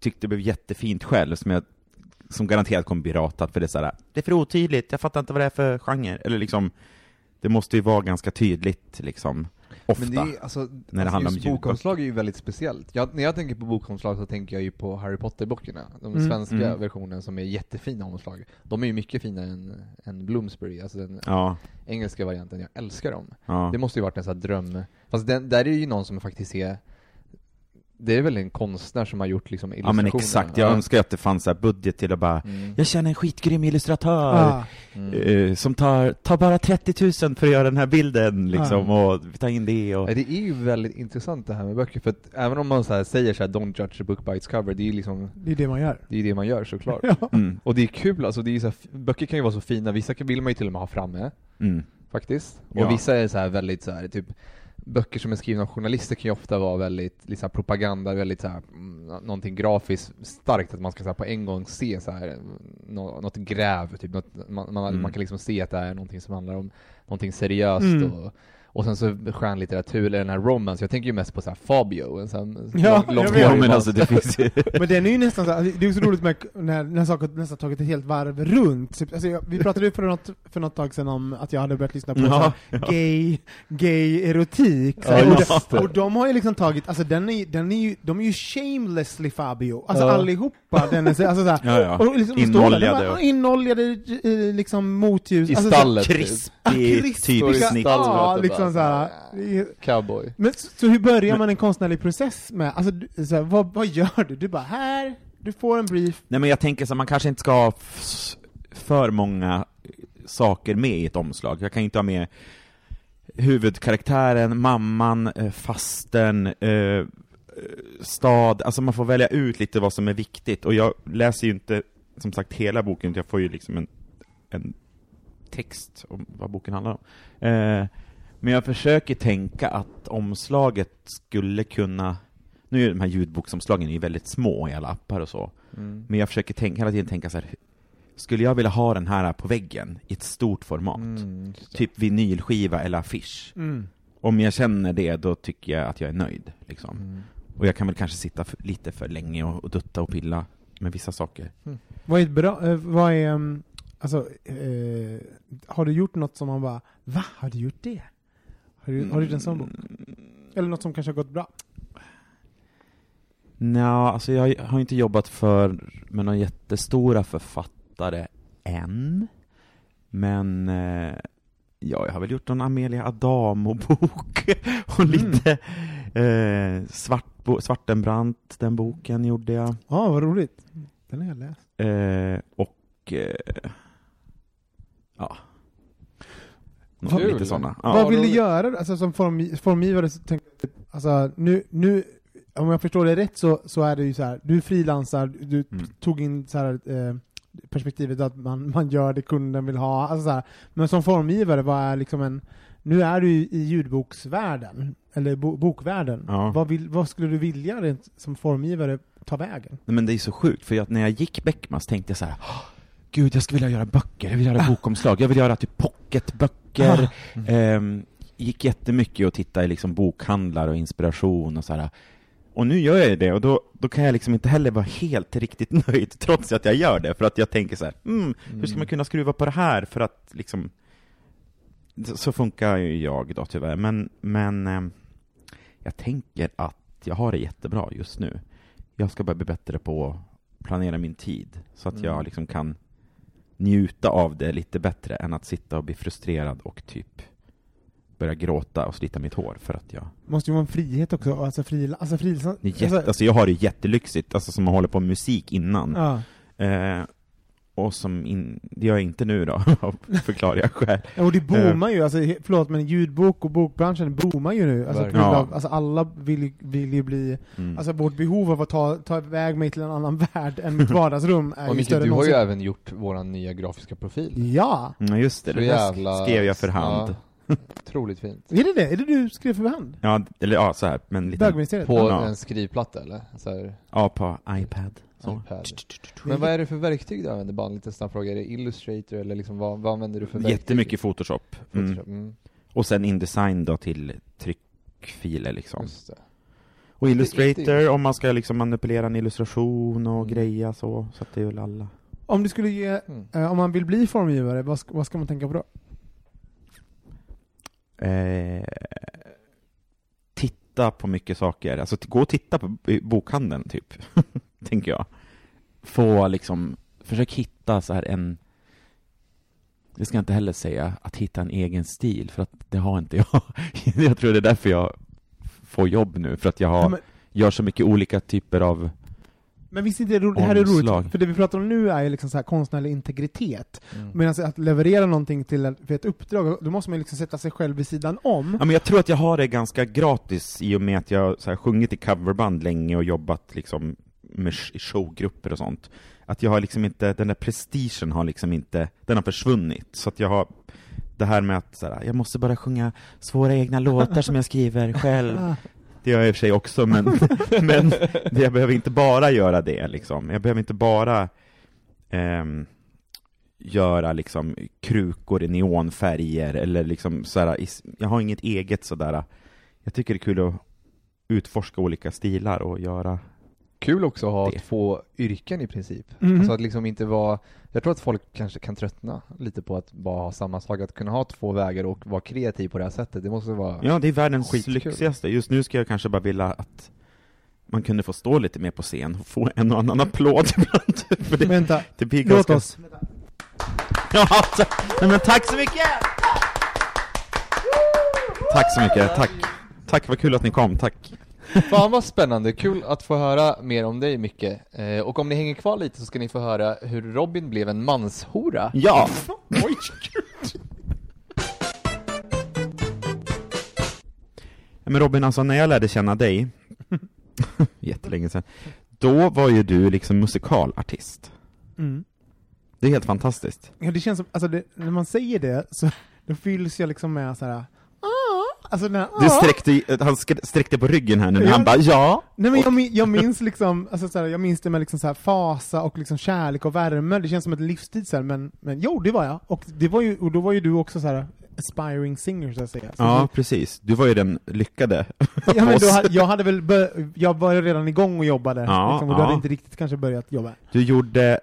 tyckte blev jättefint själv, som jag som garanterat kommer bli ratat för det är så här, det är för otydligt, jag fattar inte vad det är för genre, eller liksom, det måste ju vara ganska tydligt liksom, ofta. Men det är, alltså, det alltså handlar om ljudböcker. bokomslag är ju väldigt speciellt. Jag, när jag tänker på bokomslag så tänker jag ju på Harry Potter-böckerna. De Mm. svenska Mm. versionen som är jättefina omslag. De är ju mycket finare än, än Bloomsbury, alltså den Ja, engelska varianten. Jag älskar dem. ja. Det måste ju varit en sån här dröm. Fast den, där är ju någon som faktiskt är det är väl en konstnär som har gjort liksom ja men exakt, jag önskar att det fanns så här budget till att bara, Mm. jag känner en skitgrym illustratör, ah, Mm. eh, som tar, tar bara 30 000 för att göra den här bilden liksom, och ta in det och... Ja, det är ju väldigt intressant det här med böcker, för att även om man så här säger så här, 'Don't judge a book by its cover' det är ju liksom, det är det man gör. det är det man gör såklart. Ja. Mm, Och det är kul, alltså det är så här, böcker kan ju vara så fina, vissa vill man ju till och med ha framme, mm. faktiskt. Och Ja. vissa är så här väldigt så här, typ Böcker som är skrivna av journalister kan ju ofta vara väldigt liksom, propaganda, väldigt så här, mm, någonting grafiskt starkt, att man ska så här, på en gång se så här, nå, något gräv, typ, något, man, man, Mm. man kan liksom se att det är någonting som handlar om någonting seriöst Mm. och, och sen så skönlitteratur, eller den här romance, jag tänker ju mest på så här Fabio, en sån Ja. Ja lång men alltså det finns ju... [LAUGHS] Men den är ju nästan så, alltså, det är ju så roligt med när, när saker nästan tagit ett helt varv runt. Typ, Alltså, jag, vi pratade ju för något, för något tag sedan om att jag hade börjat lyssna på Ja, så här, ja. gay, gay erotik. Så Ja, här, och, de, och de har ju liksom tagit, alltså den är, den är ju, de är ju shamelessly Fabio. Alltså Ja. allihopa, den är så, alltså så här, Ja, ja. och liksom, där, Inoljade och- Inoljade, eh, liksom motljus. I alltså, stallet. typ. Krispig krispiga, typsnitt. Ja, liksom så så här. här, Cowboy. Men så, så hur börjar man en konstnärlig process med, alltså du- så här, vad, vad gör du? Du bara, här, du får en brief. Nej men jag tänker så man kanske inte ska ha f- för många saker med i ett omslag. Jag kan inte ha med huvudkaraktären, mamman, eh, fasten, eh, stad, alltså man får välja ut lite vad som är viktigt, och jag läser ju inte som sagt hela boken, jag får ju liksom en, en text om vad boken handlar om. Eh, Men jag försöker tänka att omslaget skulle kunna, nu är de här ljudboksomslagen ju väldigt små i alla appar och så, Mm. men jag försöker tänka, hela tiden tänka så här, skulle jag vilja ha den här på väggen i ett stort format? Mm. Typ vinylskiva eller affisch. Mm. Om jag känner det, då tycker jag att jag är nöjd. Liksom. Mm. Och jag kan väl kanske sitta för, lite för länge och, och dutta och pilla med vissa saker. Vad är bra, eh, vad är, um, alltså, eh, har du gjort något som man bara, va? Har du gjort det? Har du, har du gjort en sån bok? Eller något som kanske har gått bra? Nja, alltså jag har inte jobbat för med några jättestora författare än. Men eh, ja, jag har väl gjort någon Amelia Adamo-bok [LAUGHS] och Mm. Eh, svart, Svartenbrandt, den boken gjorde jag. Ja, vad roligt. Den har jag läst. Eh, och eh, ja. Kul. Lite sådana. Ja. vad vill du göra alltså, som form, formgivare? Så tänk, alltså, nu, nu, om jag förstår det rätt så, så är det ju så här, du frilansar, du Mm. tog in så här, eh, perspektivet att man, man gör det kunden vill ha, alltså så här. men som formgivare, vad är liksom en, nu är du i ljudboksvärlden, eller bo, bokvärlden, Ja. vad, vill, vad skulle du vilja rent som formgivare ta vägen? Nej, men det är så sjukt, för jag, när jag gick Beckmans tänkte jag så här. "Åh, Gud, jag skulle vilja göra böcker, jag vill göra bokomslag, jag vill göra typ pocketböcker. Ehm, gick jättemycket och tittade i liksom bokhandlar och inspiration och så här. Och nu gör jag det, och då, då kan jag liksom inte heller vara helt riktigt [LAUGHS] nöjd, trots att jag gör det, för att jag tänker så här, mm, hur ska man kunna skruva på det här för att liksom... Så så funkar ju jag då tyvärr, men, men ehm, jag tänker att jag har det jättebra just nu. Jag ska bara bli bättre på att planera min tid, så att Mm. jag liksom kan njuta av det lite bättre än att sitta och bli frustrerad och typ börja gråta och slita mitt hår för att jag... Måste ju vara en frihet också, alltså fri, alltså fri, jätte, alltså jag har det jättelyxigt, alltså som att hålla på med musik innan. ja. Eh, och som in, det gör jag inte nu då, [LAUGHS] av förklarliga [LAUGHS] skäl. Ja, Och det boomar ju, alltså, förlåt men ljudbok och bokbranschen boomar ju nu. Alltså, Ja. alltså alla vill, ju- vill ju bli, Mm. alltså vårt behov av att ta, ta iväg mig till en annan [LAUGHS] värld än mitt vardagsrum är Och ju större du har ju även gjort våran nya grafiska profil. Ja! Ja just det, Så det jävla- skrev jag för hand. Ja, otroligt fint. Är det det? Är det du skrev för hand? Ja, eller ja, så här, men lite... På Ja. en skrivplatta eller? Så här, Ja, på iPad. Så. Men vad är det för verktyg du använder? Bara en liten snabb fråga. Är det Illustrator eller liksom vad, vad använder du för verktyg? Jättemycket Photoshop. Mm. Photoshop. Mm. Och sen Indesign då till tryckfiler liksom. Just det. Och Illustrator om man ska liksom manipulera en illustration och Mm. greja så, så att det är väl alla. Om du skulle ge, Mm. eh, om man vill bli formgivare, vad ska, vad ska man tänka på då? Eh, titta på mycket saker, alltså gå och titta på bokhandeln typ, [LAUGHS] tänker jag. Få liksom, försök hitta så här en, det ska jag inte heller säga, att hitta en egen stil, för att det har inte jag. [LAUGHS] jag tror det är därför jag får jobb nu, för att jag har, men, gör så mycket olika typer av men visst inte det, ro- det här är roligt? För det vi pratar om nu är ju liksom så här konstnärlig integritet. Mm. Medan att leverera någonting till för ett uppdrag, då måste man liksom sätta sig själv vid sidan om. Ja, men jag tror att jag har det ganska gratis i och med att jag så här, sjungit i coverband länge och jobbat liksom med showgrupper och sånt. Att jag har liksom inte, den där prestigen har liksom inte, den har försvunnit. Så att jag har det här med att så här, jag måste bara sjunga svåra egna låtar som jag skriver själv. [LAUGHS] Det gör jag i och för sig också, men, [LAUGHS] men jag behöver inte bara göra det liksom. Jag behöver inte bara ehm, göra liksom krukor i neonfärger eller liksom sådär, jag har inget eget sådär, jag tycker det är kul att utforska olika stilar och göra Kul också att ha Det. två yrken i princip. Mhm. Alltså att liksom inte vara, jag tror att folk kanske kan tröttna lite på att bara ha samma sak, att kunna ha två vägar och vara kreativ på det här sättet, det måste vara Ja, det är världens Skitkul. lyxigaste. Just nu ska jag kanske bara vilja att man kunde få stå lite mer på scen och få en och annan applåd [LAUGHS] ibland. För det, Vänta, det blir låt ganska... oss. Ja, tack. Nej, men tack så mycket! Tack så mycket, tack. Tack, vad kul att ni kom, tack. [LAUGHS] Fan vad spännande, kul att få höra mer om dig Micke. Eh, och om ni hänger kvar lite så ska ni få höra hur Robin blev en manshora. Ja! [LAUGHS] Oj, Ja, Men Robin, alltså när jag lärde känna dig, [LAUGHS] jättelänge sedan, då var ju du liksom musikalartist. mm. Det är helt fantastiskt. Ja, det känns som, alltså det, när man säger det så då fylls jag liksom med så här. Alltså, den Du sträckte, han sk- sträckte på ryggen här nu, när han bara ja. Nej men jag, jag minns liksom, alltså så här, jag minns det med liksom så här fasa och liksom kärlek och värme, det känns som ett livstid så här, men, men jo, det var jag. Och, det var ju, och då var ju du också så här aspiring singer så att säga. Så Ja, precis. Du var ju den lyckade. ja men [LAUGHS] då, jag hade väl, jag var ju redan igång och jobbade, Ja, liksom, och du ja. hade inte riktigt kanske börjat jobba. Du gjorde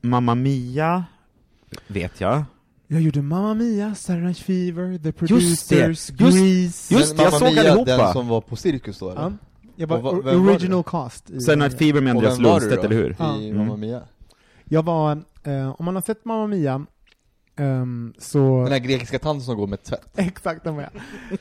Mamma Mia, vet jag. Jag gjorde Mamma Mia, Saturday Night Fever, The Just det, Producers, just- Grease. just det, jag såg Mia, allihopa. Den som var på Cirkus då eller? Ja, jag var, var original cast. i- Sen Night Fever med Andreas Lundstedt, eller hur? Ja. I Mm. Mamma Mia? Jag var, eh, om man har sett Mamma Mia, ehm, så... Den här grekiska tanten som går med tvätt. [LAUGHS] Exakt, var jag.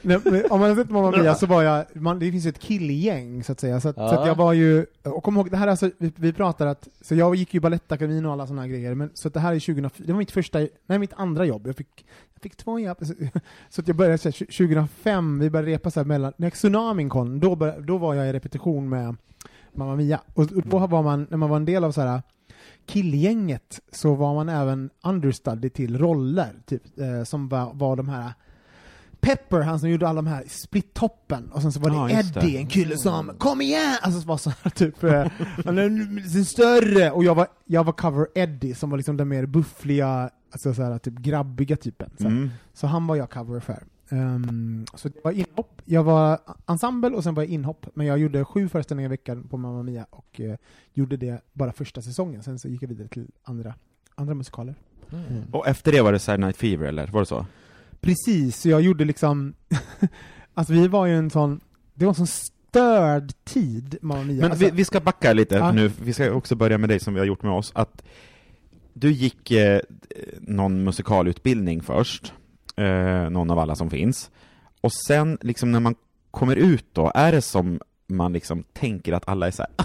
Nej, Om man har sett Mamma Mia så var jag, man, det finns ju ett killgäng så att säga, så att, så att Ja. jag var ju, och kom ihåg, det här är alltså, vi, vi pratar att, så jag gick ju Balettakademin och alla sådana grejer, men så att det här är 2004, det var mitt första, nej mitt andra jobb, jag fick, jag fick två jobb, så, [LAUGHS] så att jag började så här, 2005, vi började repa så här mellan, när tsunamin kom, då, bör, då var jag i repetition med Mamma Mia, och då var man, när man var en del av så här killgänget så var man även understudy till roller, typ, eh, som var, var de här Pepper, han som gjorde alla de här split-toppen, och sen så var det Ja, just Eddie, det. en kille som Kom igen! Alltså var så här, typ, eh, [LAUGHS] han är större, och jag var, jag var cover Eddie som var liksom den mer buffliga, alltså så här, typ grabbiga typen. Så, Mm. så han var jag cover för. Ehm, så det var inhopp, jag var ensemble och sen var jag inhopp, men jag gjorde sju föreställningar i veckan på Mamma Mia och eh, gjorde det bara första säsongen, sen så gick jag vidare till andra, andra musikaler. Mm. Och efter det var det Saturday Night Fever, eller? Var det så? Precis, så jag gjorde liksom, [LAUGHS] alltså vi var ju en sån, det var en sån störd tid, Mamma Mia. Men alltså, vi, vi ska backa lite Ja. nu, vi ska också börja med dig som vi har gjort med oss, att du gick eh, någon musikalutbildning först, eh, någon av alla som finns, och sen liksom när man kommer ut då, är det som man liksom tänker att alla är så här, "Ah,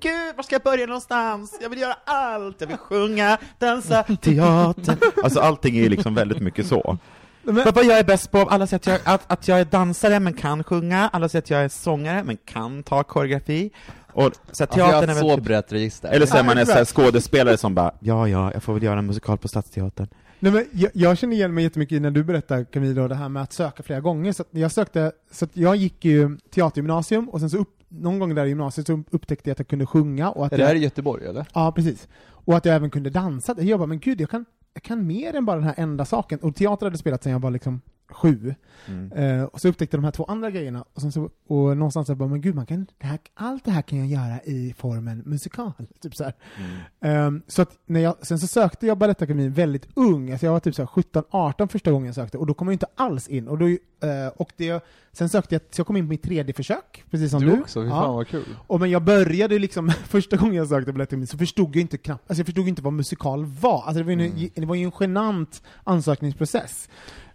Gud, var ska jag börja någonstans? Jag vill göra allt! Jag vill sjunga, dansa, [LAUGHS] teater. Alltså allting är liksom väldigt mycket så. men, Vad jag är bäst på? Alla säger att jag, att, att jag är dansare men kan sjunga, alla säger att jag är sångare men kan ta koreografi. Och så att Alltså jag teatern har är ett väl så typ, brett register. Eller så är man en skådespelare som bara, ja ja, jag får väl göra en musikal på Stadsteatern. Nej, men jag, jag känner igen mig jättemycket när du berättar Camilo, det här med att söka flera gånger. Så jag sökte, så jag gick ju teatergymnasium och sen så upp, någon gång där i gymnasiet så upptäckte jag att jag kunde sjunga och att Är det jag, här i Göteborg eller? Ja, precis. Och att jag även kunde dansa. Jag bara, men gud, jag kan, jag kan mer än bara den här enda saken. Och teater hade spelat sedan jag var liksom sju. Mm. Eh, och så upptäckte jag de här två andra grejerna, och, sen så, och någonstans så bara, men gud, man kan, det här, allt det här kan jag göra i formen musikal. [LAUGHS] Typ så här. Ehm, så att när jag, sen så sökte jag Balettakademin väldigt ung, alltså jag var typ så här 17-18 första gången jag sökte, och då kom jag inte alls in. Och då, eh, och det, sen sökte jag, så jag kom in på mitt tredje försök, precis som du. Du också, fy Ja. fan vad kul. Och men jag började liksom, [LAUGHS] första gången jag sökte Balettakademin så förstod jag inte knappt, alltså jag förstod inte vad musikal var. Alltså det var ju, en, det var ju en genant ansökningsprocess.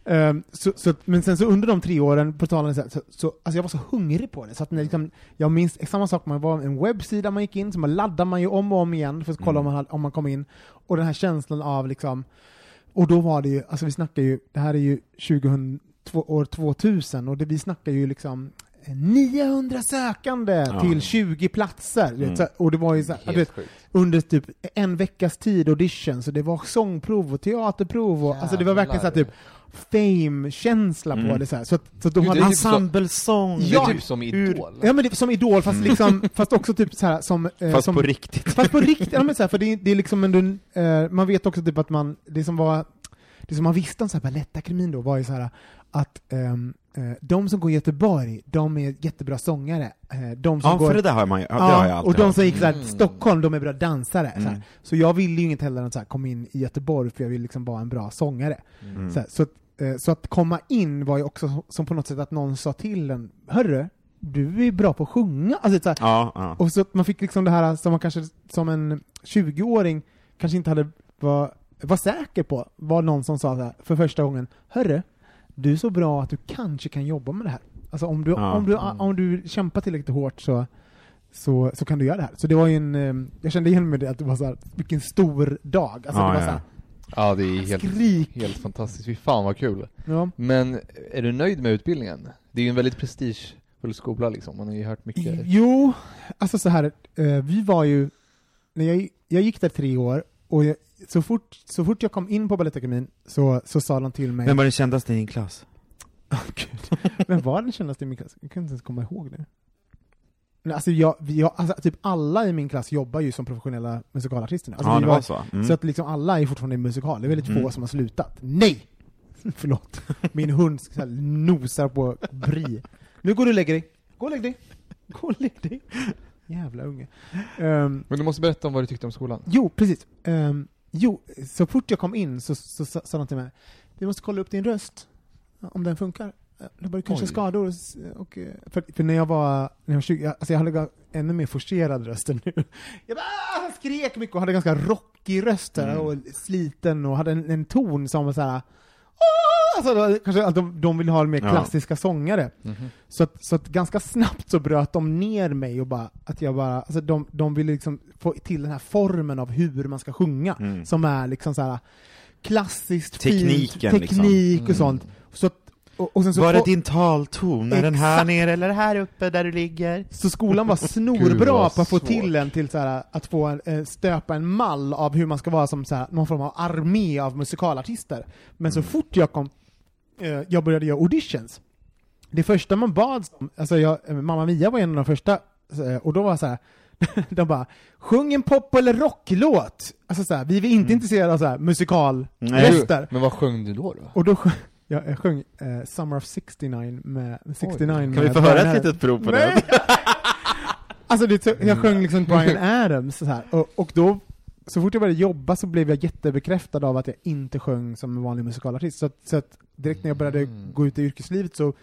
Ehm, så, så, men sen så under de tre åren, på tal om det, så, så, så alltså jag var så hungrig på det, så att när liksom, jag minns samma sak, man var en webbsida man gick in, så man laddade man ju om och om igen för att kolla om, man, om man kom in, och den här känslan av liksom, och då var det ju, alltså vi snackar ju, det här är ju 2000, två- år 2000, och det, vi snackar ju liksom 900 sökande Ja. till 20 platser. Mm. så- Och det var ju så, vet, under typ en veckas tid audition, så det var sångprov och teaterprov och, alltså det var verkligen så här, typ fame-känsla på Mm. det så här. Så, att, så de Du, hade det typ så- Ensemblesång! Det Ja, är typ som Idol. Ja men det, som Idol, fast liksom, fast också typ så här som... eh, Fast som, på riktigt. Fast på riktigt, ja, men så här, för det, är- det är liksom en, eh, man vet också typ att man, det som var, det som man visste om så här Balettakademin då var ju så här att eh, de som går i Göteborg, de är jättebra sångare. Eh, de som Ja, går, för det där har man ju, ja, det har jag alltid och de hört. som gick så här, Mm. Stockholm, de är bra dansare. Så, Mm. så jag ville ju inget hellre än att komma in i Göteborg, för jag vill liksom vara en bra sångare. Mm. Så, här, så, att, eh, så att komma in var ju också som på något sätt att någon sa till en, hörru, du är bra på att sjunga. Alltså, så här, Ja, ja. och så att man fick liksom det här som man kanske som en 20-åring kanske inte hade var, var säker på, var någon som sa så här, för första gången, hörru, du är så bra att du kanske kan jobba med det här. Alltså om du, Ja. om du, Mm. om du kämpar tillräckligt hårt så, så, så kan du göra det här. Så det var ju en, eh, jag kände igen med det att det var så här, vilken stor dag. Alltså Ja, det var ja. så här, Ja, det är helt, skrik. helt fantastiskt. Fy fan vad kul. Ja. Men är du nöjd med utbildningen? Det är ju en väldigt prestigefull skola liksom, man har ju hört mycket. Jo, alltså så här, eh, vi var ju, när jag, jag gick där tre år, och jag, så, fort, så fort jag kom in på Balettakademin så, så sa de till mig Vem var den kändaste i din klass? [LAUGHS] Gud. Vem var den kändaste i min klass? Jag kan inte ens komma ihåg det. Men Alltså, jag, jag, alltså, typ alla i min klass jobbar ju som professionella musikalartister nu. Alltså, ja, det var, var så. Mm. Så att liksom alla är fortfarande i musikal. Det är väldigt Mm. få som har slutat. Nej! [LAUGHS] Förlåt. Min hund så här, nosar på bri. Nu går du och lägger dig. Gå och lägg dig. Gå och lägg dig. Jävla unge. Ehm, Men du måste berätta om vad du tyckte om skolan. jo, precis. Ehm, jo, så fort jag kom in så, så, sa sa de till mig, vi måste kolla upp din röst, om den funkar. Eh, Det börjar kanske Oj. skador. Och, eh, för, för när jag var, när jag var 20, jag- alltså jag hade ännu mer forcerad röst än nu. [LAUGHS] Jag bara, ah, skrek mycket och hade ganska rockig röst Mm. och sliten och hade en, en ton som var såhär "Åh!" Alltså, kanske att de, de ville ha mer Ja. klassiska sångare. Mhm. Så att, så att ganska snabbt så bröt de ner mig och bara, att jag bara, alltså de, de ville liksom få till den här formen av hur man ska sjunga, Mm. som är liksom så här klassiskt Tekniken, fint, liksom. teknik Mm. och sånt. Så att, och, och Var få- din talton? Är den här nere eller här uppe där du ligger? så skolan var snorbra på att få till en till så här, att få en, eh, stöpa en mall av hur man ska vara som så här, någon form av armé av musikalartister. Men så Mm. fort jag kom, eh, jag började göra auditions, det första man bad om, alltså jag, eh, Mamma Mia var en av de första, eh, och då var så här, [LAUGHS] de bara Sjung en pop eller rocklåt! Alltså så här, vi är inte Mm. intresserade av så här, musikalröster. Men vad sjöng du då? då? Och då sjöng jag, jag sjöng eh, Summer of 69 med 69 med Kan vi få höra ett litet prov på Nej. det? [LAUGHS] Alltså det, jag sjöng liksom Brian Adams så här. Och, och då, så fort jag började jobba så blev jag jättebekräftad av att jag inte sjöng som en vanlig musikalartist. Så att, så att direkt när jag började Mm. gå ut i yrkeslivet så,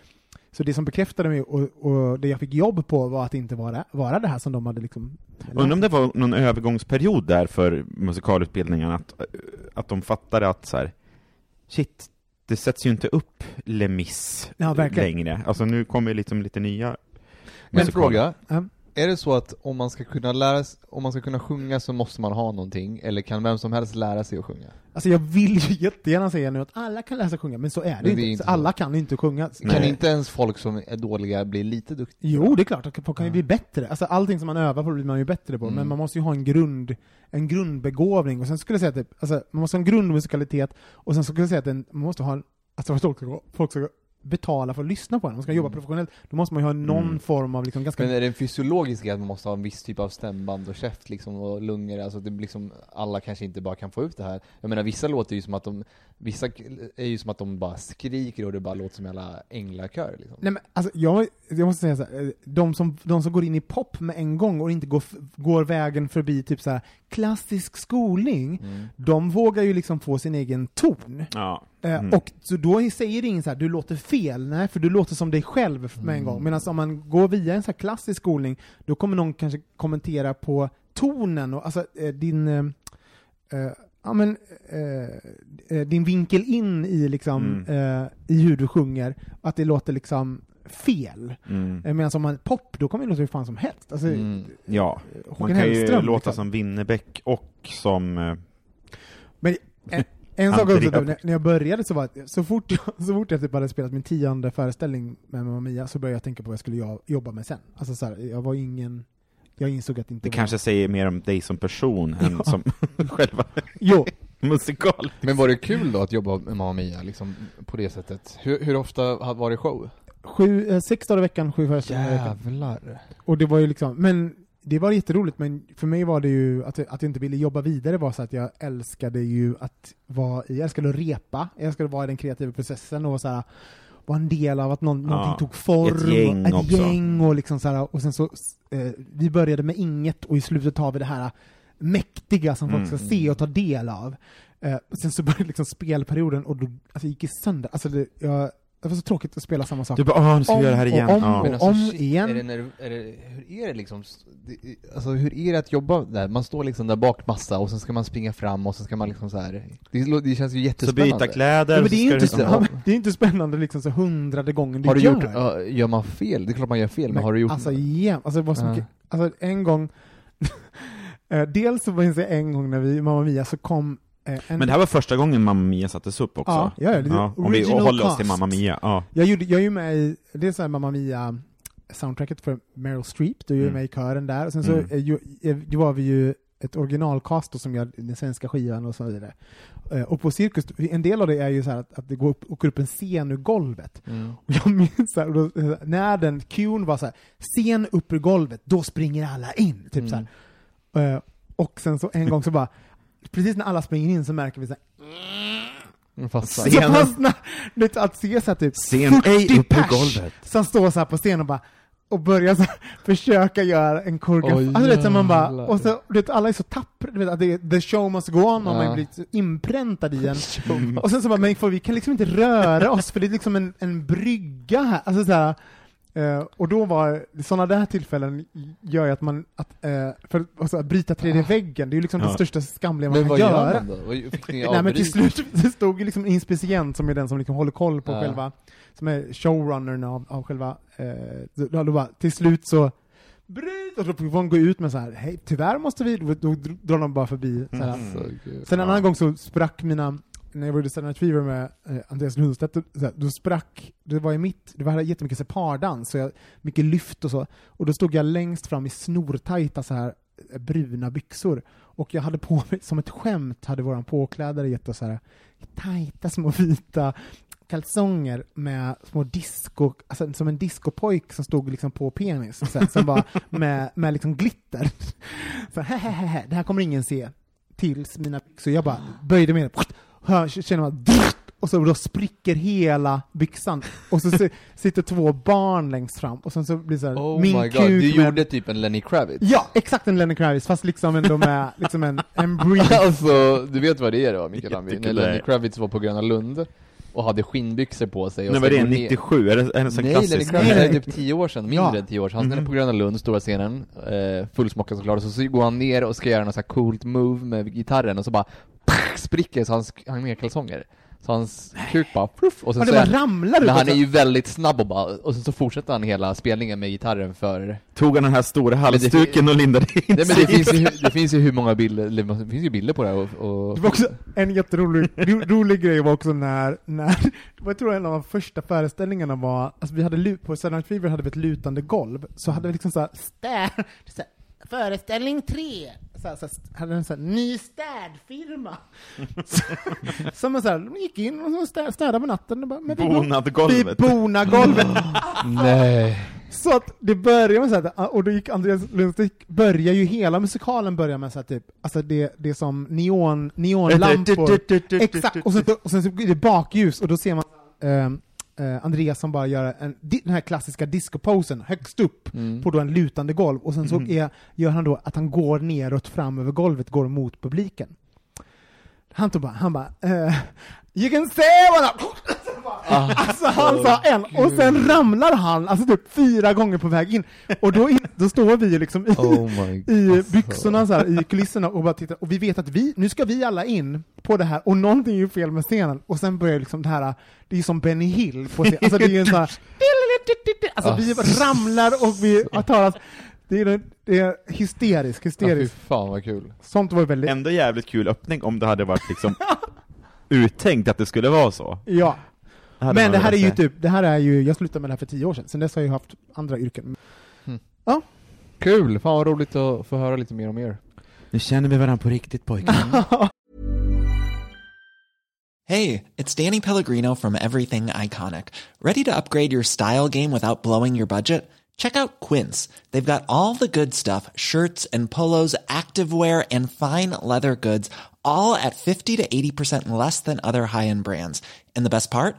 så det som bekräftade mig och, och det jag fick jobb på var att inte vara, vara det här som de hade liksom... Undrar om det var någon övergångsperiod där för musikalutbildningen, att, att de fattade att så här, shit, det sätts ju inte upp Les Mis Ja, längre. Alltså nu kommer liksom lite nya Men musikaler. fråga, Ja. Är det så att om man ska kunna lära om man ska kunna sjunga så måste man ha någonting, eller kan vem som helst lära sig att sjunga? Alltså jag vill ju [LAUGHS] jättegärna säga nu att alla kan läsa och sjunga, men så är det, Men det är inte. inte alla kan inte sjunga. Nej. Kan inte ens folk som är dåliga bli lite duktiga? Jo, det är klart, att folk kan ju bli bättre. Alltså allting som man övar på blir man ju bättre på, Mm. men man måste ju ha en grund, en grundbegåvning, och sen skulle jag säga typ, alltså man måste ha en grundmusikalitet, och sen skulle jag säga att en, man måste ha en, alltså att folk, folk ska betala för att lyssna på en, man ska jobba Mm. professionellt, då måste man ju ha någon Mm. form av liksom ganska Men är det en fysiologisk grej att man måste ha en viss typ av stämband och käft liksom, och lungor, alltså det liksom, alla kanske inte bara kan få ut det här. Jag menar vissa låter ju som att de, vissa är ju som att de bara skriker och det bara låter som en jävla änglakör liksom. Nej men alltså, jag, jag måste säga så här, eh, de som, de som går in i pop med en gång och inte går, går vägen förbi typ så här klassisk skolning, Mm. de vågar ju liksom få sin egen ton. Ja. Eh, Mm. Och så då säger ingen så här, du låter fel, nej, för du låter som dig själv med en Mm. gång. Medan om man går via en så här klassisk skolning, då kommer någon kanske kommentera på tonen och alltså eh, din, eh, ja men, eh, eh, din vinkel in i liksom, Mm. eh, i hur du sjunger, att det låter liksom fel. Mm. Eh, Medan om man pop, då kommer det låta hur fan som helst. Alltså, Mm. Ja, Håkan man kan ju Hellström, låta liksom. som Winnerbäck och som... eh, En sak också, när- när jag började så var att så fort jag, [LAUGHS] så fort jag typ hade spelat min tionde föreställning med Mamma Mia så började jag tänka på vad jag skulle jo- jobba med sen. Alltså så här, jag var ingen, jag insåg att det inte Det var... kanske säger mer om dig som person än Ja. som [LAUGHS] själva Jo, musikal. Men var det kul då att jobba med Mamma Mia, liksom, på det sättet? Hur, hur ofta var det show? sju, eh, sex dagar i veckan, sju föreställningar i veckan. Jävlar. Och det var ju liksom, men det var jätteroligt, men för mig var det ju, att, att jag inte ville jobba vidare var så att jag älskade ju att vara i, jag älskade att repa, jag älskade att vara i den kreativa processen och så här, vara en del av att någon, Ja, någonting tog form, ett gäng och, ett gäng och liksom så här, och sen så, eh, vi började med inget och i slutet har vi det här mäktiga som folk Mm. ska se och ta del av. Eh, och sen så började liksom spelperioden och då, alltså det gick i sönder, alltså det, jag, det var så tråkigt att spela samma sak. Du bara åh, nu ska vi Om göra det här igen. om ja. alltså, om shit, igen. Är det, när, är det, hur är det liksom, det, alltså hur är det att jobba där? Man står liksom där bak massa och sen ska man springa fram och sen ska man liksom så här. Det, det känns ju Så jättespännande. byta kläder, Ja, men så det är inte, ja, men [LAUGHS] det är inte spännande liksom så hundrade gången du Har du gör. gjort, ja, gör man fel? Det är klart man gör fel, men, Men har du gjort Alltså igen, alltså, det var så mycket, alltså en gång, [LAUGHS] eh, dels så minns jag en gång när vi, Mamma Mia, så kom en... Men det här var första gången Mamma Mia sattes upp också? Ja, ja, ja, det är om vi håller oss till. Mamma Mia. Ja. jag, gjorde, jag är ju med i, det är så här Mamma Mia soundtracket för Meryl Streep, du är Mm. med i kören där, och sen så Mm. eh, ju, eh, ju var vi ju ett originalcast då som gör den svenska skivan och så vidare. Eh, och på Cirkus, en del av det är ju så att, att det går upp, åker upp en scen ur golvet. Mm. Och jag minns så här, då, eh, när den cuen var så här, scen upp ur golvet, då springer alla in. Typ så här. Eh, och sen så en gång så bara, precis när alla springer in så märker vi så här, Mm, fastnar. så fastnar, vet, att se så här typ Scen ej 40 upp ur pers golvet. som står så här på scenen och bara och börjar så här, [LAUGHS] försöka göra en koreografi. Oj, alltså, vet, så man bara, och så, vet, alla är så tappra, du vet, att det är the show must go on, och man Ja. blir så inpräntad i [LAUGHS] en. Och sen så bara, men för vi kan liksom inte röra oss, för det är liksom en, en brygga här. Alltså så här, eh, och då var, sådana där tillfällen gör ju att man, att, eh, för att så här, bryta tredje väggen, det är ju liksom det Ja. största skamliga man Men kan vad göra. gör man då? Vad- [LAUGHS] Nej men till slut, det stod ju liksom en inspicient som är den som liksom håller koll på Ja. själva, som är showrunnern av, av själva, eh, då, då bara, till slut så bryt! Och då får de gå ut med så här, hej, tyvärr måste vi, då, drar de bara förbi. Så. Alltså, gud. Sen en Ja. annan gång så sprack mina, när jag var i Saturday Night Fever med eh, Andreas Lundstedt, då, då sprack, det var i mitt, det var jättemycket så här pardans, så jag, mycket lyft och så, och då stod jag längst fram i snortajta så här eh, bruna byxor, och jag hade på mig, som ett skämt, hade våran påklädare gett oss så här tajta små vita kalsonger med små disco, alltså som en discopojk som stod liksom på penis, så här, som bara med, med liksom glitter. Så här, hehehe, det här kommer ingen se. Tills mina byxor, jag bara böjde mig ner, hör, känner man och så då spricker hela byxan, och så si- [LAUGHS] sitter två barn längst fram, och sen så blir det så här, Oh min my god, kuk du med, gjorde typ en Lenny Kravitz. Ja, exakt en Lenny Kravitz, fast liksom ändå med liksom en, en brief. [LAUGHS] alltså, du vet vad det är då, Mikael [LAUGHS] Hambi? När. Lenny Kravitz var på Gröna Lund och hade skinnbyxor på sig och Nu ska var det ner- 97, är det, är det en sån Nej, klassisk? Nej, är nej. typ 10 år sedan, mindre än 10 år sedan. Han är Mhm. på Gröna Lund, stora scenen, eh, fullsmockad såklart, och så, så går han ner och ska göra något så här coolt move med gitarren och så bara spricker så hans, han har inga kalsonger. Så hans kuk bara pluff, och sen så det är bara han, ramlar ut. men han också. är ju väldigt snabb och bara, och sen så fortsätter han hela spelningen med gitarren för Tog han den här stora halsduken och lindade in Nej men det sig? finns, ju, det finns ju hur många bilder, eller det finns ju bilder på det här och, och Det var också en jätterolig ro, rolig grej var också när, när [LAUGHS] jag tror en av de första föreställningarna var, alltså vi hade lu- på Night Fever hade vi ett lutande golv, så hade vi liksom såhär, [LAUGHS] så här, föreställning tre, så här, så här, hade en sån här, ny städfirma. [LAUGHS] Så- Som man såhär, de gick in och så stä- städade på natten och bara, men vi, bo- Bonade vi golvet. bonar golvet. [LAUGHS] Nej. Så att det börjar med så här, och då gick Andreas Lundstedt, börjar ju hela musikalen börjar med så här, typ, alltså det, det är som neon, neonlampor. Exakt, och sen, och sen så blir det bakljus och då ser man ehm, eh, Andreas som bara gör en, den här klassiska discoposen högst upp Mm. på då en lutande golv och sen så är, gör han då att han går neråt fram över golvet, går mot publiken. Han tog bara, han bara eh, You can say what I... [LAUGHS] Alltså han sa en, och sen ramlar han alltså typ fyra gånger på väg in, och då, in, då står vi liksom i, Oh i alltså. byxorna så här, i kulisserna och bara tittar, och vi vet att vi, nu ska vi alla in på det här, och någonting är ju fel med scenen, och sen börjar liksom det här, det är som Benny Hill på scenen, alltså det är ju en sån här, alltså vi bara ramlar och vi har talat, det är, det är hysteriskt, Ja, hysteriskt. fan vad kul. Sånt var väldigt, Ändå jävligt kul öppning om det hade varit liksom uttänkt att det skulle vara så. ja. Hade Men det här är ju typ, det här är ju, jag slutade med det här för tio år sedan, sen dess har jag haft andra yrken. Kul, fan vad roligt att få höra lite mer om er. Nu känner vi varandra på riktigt pojkar. [LAUGHS] Hey, it's Danny Pellegrino from Everything Iconic. Ready to upgrade your style game without blowing your budget? Check out Quince. They've got all the good stuff shirts and polos, activewear, and fine leather goods, all at 50 to 80% less than other high end brands. And the best part?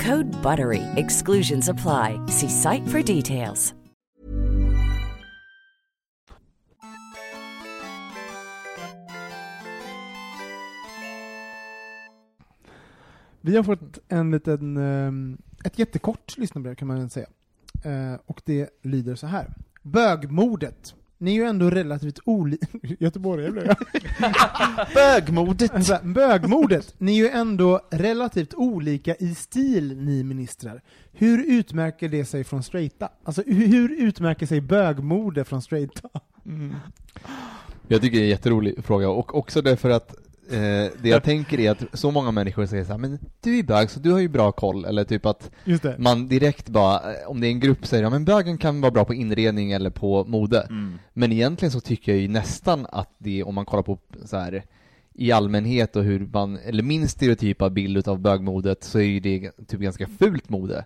Code BUTTERY. Exclusions apply. See site for details. Vi har fått en liten, ehm, ett jättekort lyssnarbrev kan man säga. Eh, och det lyder så här. Bögmordet. Ni är ju ändå relativt olika... [LAUGHS] Göteborgare blev jag. [LAUGHS] Bögmodet! Alltså, bögmordet. Ni är ju ändå relativt olika i stil, ni ministrar. Hur utmärker det sig från straighta? Alltså, hur, utmärker sig bögmorde från straighta? Jag tycker det är en jätterolig fråga, och också därför att eh, det jag tänker är att så många människor säger så här, men du är bög så du har ju bra koll, eller typ att Just det. man direkt bara, eh, om det är en grupp säger ja men bögen kan vara bra på inredning eller på mode. Mm. Men egentligen så tycker jag ju nästan att det, om man kollar på så här i allmänhet och hur man, eller min stereotypa bild av bögmodet så är ju det typ ganska fult mode.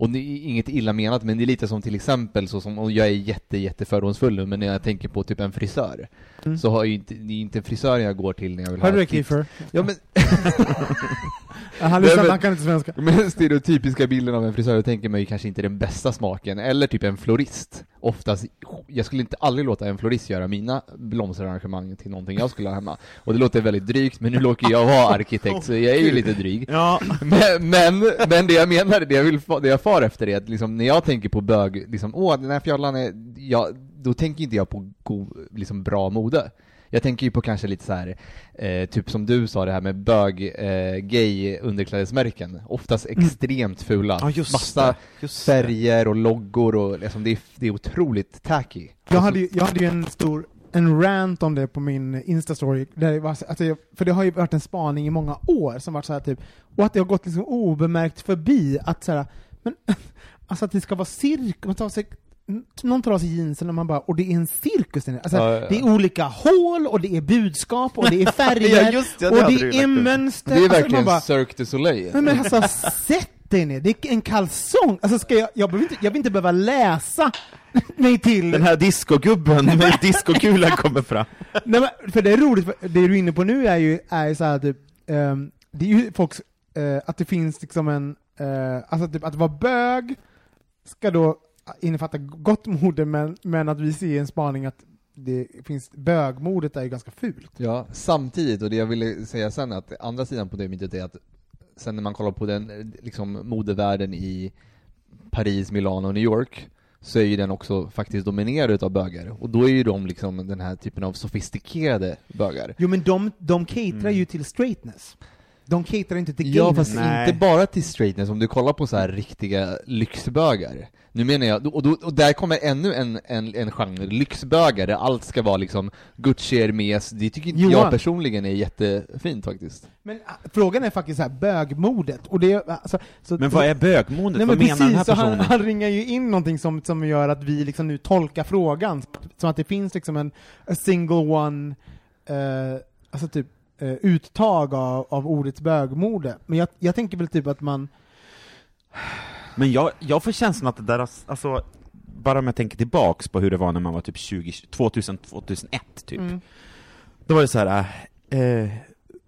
Och det är inget illa menat, men det är lite som till exempel så som, och jag är jätte, jätte fördomsfull nu, men när jag tänker på typ en frisör, Mm. så har ju inte, det är inte en frisör jag går till när jag vill Hörde ha du klipp. Kiefer? Ja men, han, lyssnar, men- han kan inte svenska. [LAUGHS] men stereotypiska bilden av en frisör, tänker man ju kanske inte den bästa smaken, eller typ en florist. Oftast, jag skulle inte aldrig låta en florist göra mina blomsterarrangemang till någonting jag skulle ha hemma. Och det låter väldigt drygt, men nu råkar jag vara arkitekt, så jag är ju lite dryg. Ja, [LAUGHS] Men, men, men det jag menar, det jag, vill, det jag far efter är att liksom, när jag tänker på bög, liksom, åh den här fjollan är, ja, då tänker inte jag på god, liksom bra mode. Jag tänker ju på kanske lite så här, eh, typ som du sa det här med bög, eh, gay underklädesmärken. Oftast extremt fula. ja just Massa det. Färger och loggor och liksom, det, är, det är otroligt tacky. Jag hade, ju, jag hade ju en stor en rant om det på min Insta-story, där det var, så- alltså för det har ju varit en spaning i många år som varit så här typ, och att det har gått liksom obemärkt förbi att så här, men [LAUGHS] alltså att det ska vara cirkus, man tar sig, någon tar av sig jeansen och man bara, och det är en cirkus alltså, Ja, ja, ja. Det är olika hål, och det är budskap, och det är [LAUGHS] färger, just det, det och det du är mönster. Det är Alltså, verkligen bara, Cirque du Soleil. Nej men alltså, sätt dig ner, det är en kalsong! Alltså ska jag, jag, behöver inte, jag vill inte behöva läsa mig till... Den här discogubben med discokulan kommer fram. Nej, men, för det är roligt, det du är inne på nu är ju, är ju så här typ, ehm, det är ju folks, eh, att det finns liksom en, eh, alltså typ att vara bög ska då innefatta gott mode, men, men att vi ser en spaning att det finns, bögmodet är ju ganska fult. Ja, samtidigt, och det jag ville säga sen, att andra sidan på det myntet är att sen när man kollar på den liksom modevärlden i Paris, Milano och New York, så är ju den också faktiskt dominerad av bögar. Och då är ju de liksom den här typen av sofistikerade bögar. Jo men de, de caterar Mm. ju till straightness. De caterar inte till Ja, gayness. fast Nej. inte bara till straightness, om du kollar på så här riktiga lyxbögar. Nu menar jag, och, då, och där kommer ännu en, en, en genre, lyxbögar, där allt ska vara liksom Gucci, Hermes, det tycker inte Johan. jag personligen är jättefint faktiskt. Men äh, frågan är faktiskt så här, bögmodet, och det, alltså, så, Men vad är bögmodet? Nej, vad men menar den här precis, så han, personen? han ringar ju in någonting som, som gör att vi liksom nu tolkar frågan, som att det finns liksom en a single one, eh, alltså typ eh, uttag av, av ordets bögmode. Men jag, jag tänker väl typ att man, Men jag, jag får känslan att det där, alltså, bara om jag tänker tillbaks på hur det var när man var typ 20, 2000, 2001 typ. Mm. Då var det så här, eh,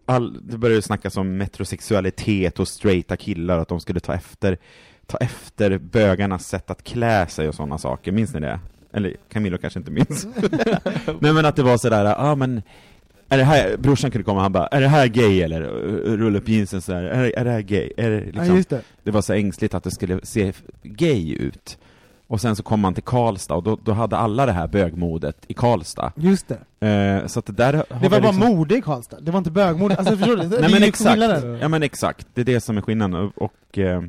all, det började snackas om metrosexualitet och straighta killar, att de skulle ta efter, ta efter bögarnas sätt att klä sig och sådana saker. Minns ni det? Eller Camilo kanske inte minns? [LAUGHS] Nej men att det var sådär, ja ah, men är det här, brorsan kunde komma och han bara, är det här gay eller? Rulla upp jeansen sådär, är, är det här gay? Är det, liksom, ja just det. det var så ängsligt att det skulle se gay ut. Och sen så kom man till Karlstad och då, då hade alla det här bögmodet i Karlstad. Just det. Eh, så att det där Det var bara liksom... mode i Karlstad, det var inte bögmode. Alltså [LAUGHS] förstår du? Nej men exakt, ja men exakt, det är det som är skillnaden och, och eh,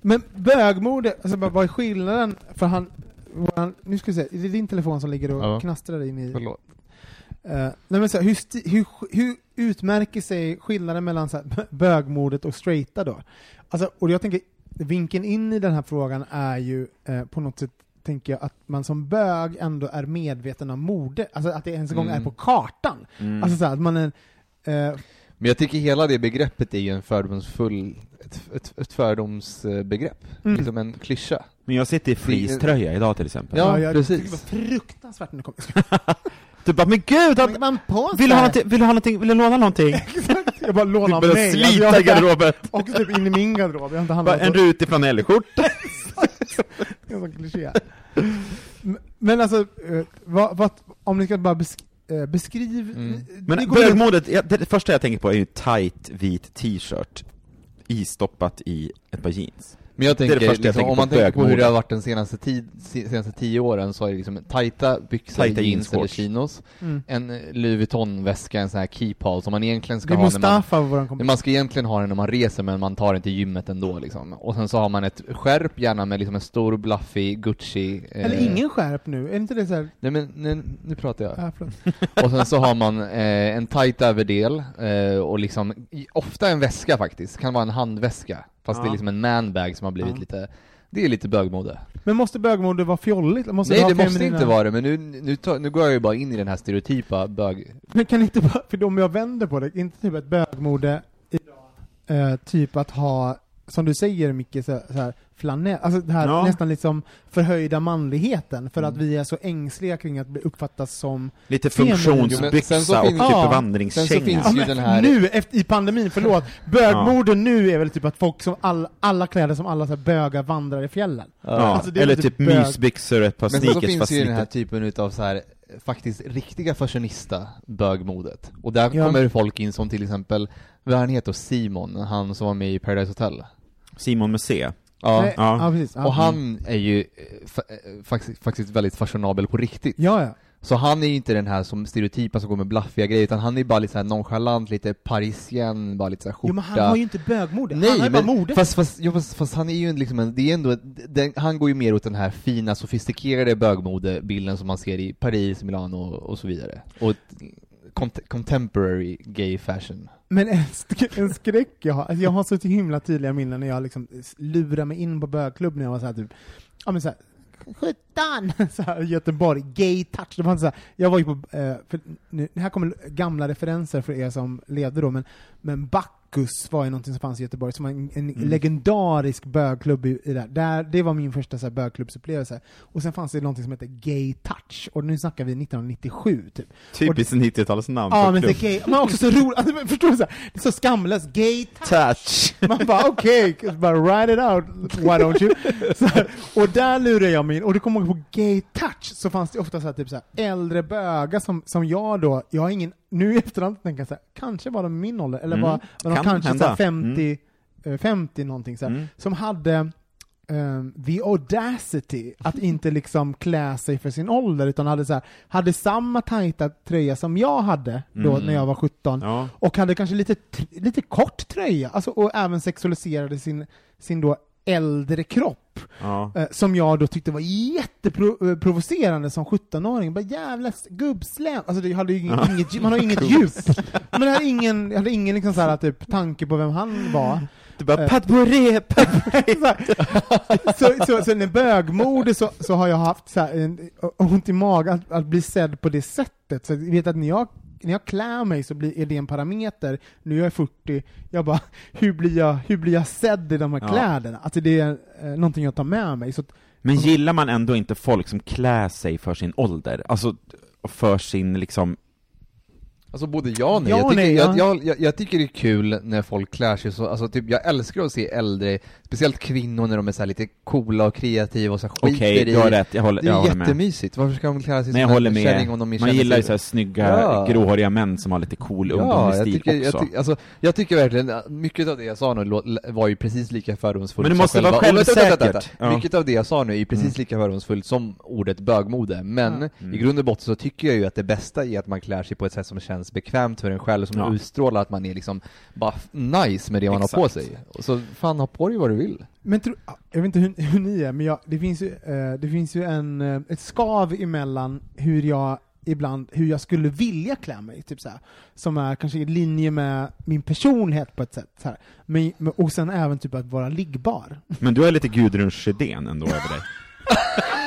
Men bögmode, alltså bara, vad är skillnaden? För han, våran, nu ska vi se, är det din telefon som ligger och Ja. knastrar in i... Förlåt. Uh, nej men så här, hur, hur, hur utmärker sig skillnaden mellan så här, bö- bögmodet och straighta då? Alltså, och jag tänker, vinkeln in i den här frågan är ju eh, på något sätt tänker jag att man som bög ändå är medveten om mode, alltså att det ens en gång Mm. är på kartan. Mm. Alltså så här, att man är, eh, Men jag tycker hela det begreppet är ju en fördomsfull, ett, ett, ett fördomsbegrepp. Mm. Liksom en klyscha. Men jag sitter i fleecetröja idag till exempel. Ja, jag precis. det var fruktansvärt när det kom. [LAUGHS] Du bara, men gud! Man, man på Vill du ha någonting? Vill du ha någonting? Vill du låna någonting? [LAUGHS] Exakt, jag bara lånar Du börjar mig. slita Alltså, i garderoben. [LAUGHS] Och typ in i min garderob, jag har inte Bara handlat en rutig flanellskjorta. [LAUGHS] Det är en sån kliché. Men alltså, eh, vad, vad, om ni ska bara besk eh, beskriv... Mm. Men bögmodet, ja, det, det första jag tänker på är ju tight vit t-shirt istoppat i ett par jeans. Men jag Det tänker, det jag liksom, tänker om man tänker på hur det har varit den senaste, tid, se- senaste tio åren så är det liksom tajta byxor, Tajta jeans eller chinos, Mm. en Louis Vuitton-väska, en sån här keep-all som man egentligen Det ska ha när man Mustafa, våran kompis. man ska egentligen ha den när man reser men man tar den till gymmet ändå liksom. Och sen så har man ett skärp, gärna med liksom en stor bluffy Gucci eh, Eller ingen skärp nu, är inte det såhär... Nej men nu, nu pratar jag. Ja, förlåt. [LAUGHS] Och sen så har man eh, en tight överdel, eh, och liksom, ofta en väska faktiskt, kan vara en handväska. Fast det är liksom en manbag som har blivit lite, det är lite bögmode. Men måste bögmode vara fjolligt? Måste Nej ha det måste inte vara det, men nu, nu, tar, nu går jag ju bara in i den här stereotypa bög... Men kan inte bara, för om jag vänder på det, inte typ ett bögmode idag, eh, typ att ha, som du säger Micke, så, så här, flanell, alltså det här Ja. nästan liksom förhöjda manligheten, för att Mm. vi är så ängsliga kring att bli uppfattas som Lite funktionsbyxa men och typ Ja. vandringskänga. Sen så finns- Ja, ju men den här- Nu, efter, i pandemin, förlåt, bögmode nu är väl typ att folk som, all, alla kläder som alla så här, bögar vandrar i fjällen. Ja, Alltså, eller typ typ mysbyxor och ett par Men sen så sneakers finns ju den här typen utav så här faktiskt riktiga fashionista bögmodet. Och där Ja. kommer folk in som till exempel, vad han heter, Simon, han som var med i Paradise Hotel. Simon med C. Ja. Nej, ja. ja, precis. Ja. Och han är ju eh, eh, faktiskt, faktiskt väldigt fashionabel på riktigt. Ja, ja. Så han är ju inte den här som stereotypa som går med blaffiga grejer, utan han är bara lite så här nonchalant, lite parisien, bara lite så här skjorta. Jo men han har ju inte bögmode, Nej, han har ju men bara mode. Fast, fast, jo, fast, fast han är ju liksom en, det är ändå, den, han går ju mer åt den här fina, sofistikerade bögmodebilden som man ser i Paris, Milano och, och så vidare. Och cont- contemporary gay fashion. Men en, sk- en skräck jag har, alltså jag har så himla tydliga minnen när jag liksom lurar mig in på bögklubb när jag var såhär typ, ja men såhär 17! [LAUGHS] Så här, Göteborg, gay touch. Det var så här, jag var ju på, eh, för nu, här kommer gamla referenser för er som levde då, men, men Bacchus var ju någonting som fanns i Göteborg, som var en, en Mm. legendarisk bögklubb i, i där. där. Det var min första så här, bögklubbsupplevelse. Och sen fanns det någonting som hette Gay Touch, och nu snackar vi 1997 typ. Typiskt 90-talsnamn Ja, men det klubb. är gay, men också så roligt, alltså, förstår du? Så här, det är så skamlöst, gay touch. Touch! Man bara okej, okay, bara write it out, why don't you? Här, och där lurar jag mig in, och det kommer ihåg på gay touch, så fanns det ofta så här, typ så äldre bögar som, som jag då, jag har ingen, nu i efterhand tänker jag så här, kanske var de min ålder, eller Mm, var, var de kan kanske så här hända. 50, eh, 50 någonting så här, Mm. som hade um, the audacity att inte liksom klä sig för sin ålder, utan hade, så här, hade samma tajta tröja som jag hade då Mm. när jag var 17, Ja. och hade kanske lite, lite kort tröja, alltså, och även sexualiserade sin, sin då äldre kropp, Ja. eh, som jag då tyckte var jätteprovocerande som 17-åring. Bara jävla gubbslem, alltså det hade ju Ja. inget, man har inget [LAUGHS] djup. Men jag hade ingen, jag hade ingen liksom så här, typ, tanke på vem han var. Du bara Eh. Pat [LAUGHS] här, så, så, så när bögmode så, så har jag haft så här, en, ont i magen att, att bli sedd på det sättet. Så jag vet att när jag, när jag klär mig så blir, är det en parameter. Nu är jag 40, jag bara, [LAUGHS] hur blir jag, hur blir jag sedd i de här Ja. kläderna? Alltså det är eh, någonting jag tar med mig. Så att, Men gillar man ändå inte folk som klär sig för sin ålder? Alltså, för sin liksom... Alltså både ja och nej. Ja jag, tycker, nej, jag, ja. jag, jag, jag tycker det är kul när folk klär sig så, alltså typ jag älskar att se äldre, speciellt kvinnor när de är så här lite coola och kreativa och så skiter Okej, i du har rätt, jag håller, Det jag är håller med. jättemysigt, varför ska de klä sig Nej, jag håller med. om de Man gillar ju sig- så här snygga, Ja. gråhåriga män som har lite cool Ja, ungdomlig stil tycker, också. jag, ty, alltså, jag tycker verkligen, att mycket av det jag sa nu var ju precis lika fördomsfullt Men det som måste vara Oh, självsäkert. Ja. Mycket av det jag sa nu är ju precis Mm. lika fördomsfullt som ordet bögmode, men Mm. i grund och botten så tycker jag ju att det bästa är att man klär sig på ett sätt som känns bekvämt för en själv, som Ja. utstrålar att man är liksom bara nice med det man har på Exakt. sig. Och Så fan, ha på dig vad du vill. men tro, jag vet inte hur, hur ni är, men jag, det finns ju, eh, det finns ju en, eh, ett skav emellan hur jag ibland, hur jag skulle vilja klä mig, typ så här, som är kanske i linje med min personlighet på ett sätt. Så här. Men, men, och sen även typ att vara liggbar. Men du har lite Gudrun Sjödén ändå över dig. [LAUGHS]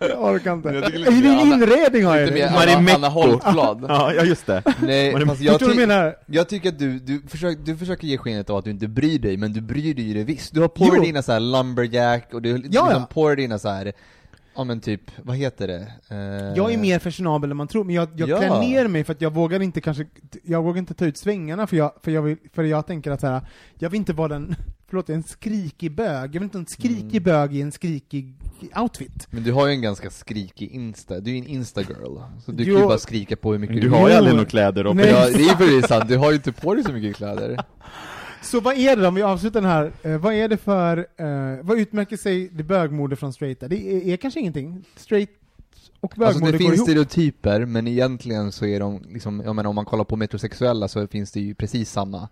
Jag orkar inte. Jag tycker I din mer inredning har jag Lite mer det. Anna. Anna. [LAUGHS] Ja, ja just det. Nej, fast jag, Förstår du vad jag ty- menar? jag tycker att du, du, försöker, du försöker ge skenet av att du inte bryr dig, men du bryr dig ju det visst. Du har på dig Jo. dina så här lumberjack, och du har Ja, liksom ja. på dig dina så här ja men typ, vad heter det? Eh, Jag är mer fashionabel än man tror, men jag, jag Ja. klär ner mig för att jag vågar inte kanske, jag vågar inte ta ut svängarna för jag, för jag, vill, för jag tänker att så här, jag vill inte vara den, förlåt, en skrikig bög, jag vill inte en skrikig Mm. bög i en skrikig outfit. Men du har ju en ganska skrikig Insta, du är ju en Instagirl, så du Jo. kan ju bara skrika på hur mycket Du du har ju aldrig några kläder Robin. Nej. Ja, det är ju [LAUGHS] sant, du har ju inte på dig så mycket kläder. Så vad är det då, om vi avslutar den här, eh, vad är det för, eh, vad utmärker sig det bögmode från straighta? Det är, är kanske ingenting? Straight och bögmode Alltså det går finns ihop? stereotyper, men egentligen så är de liksom, jag menar om man kollar på metrosexuella så finns det ju precis samma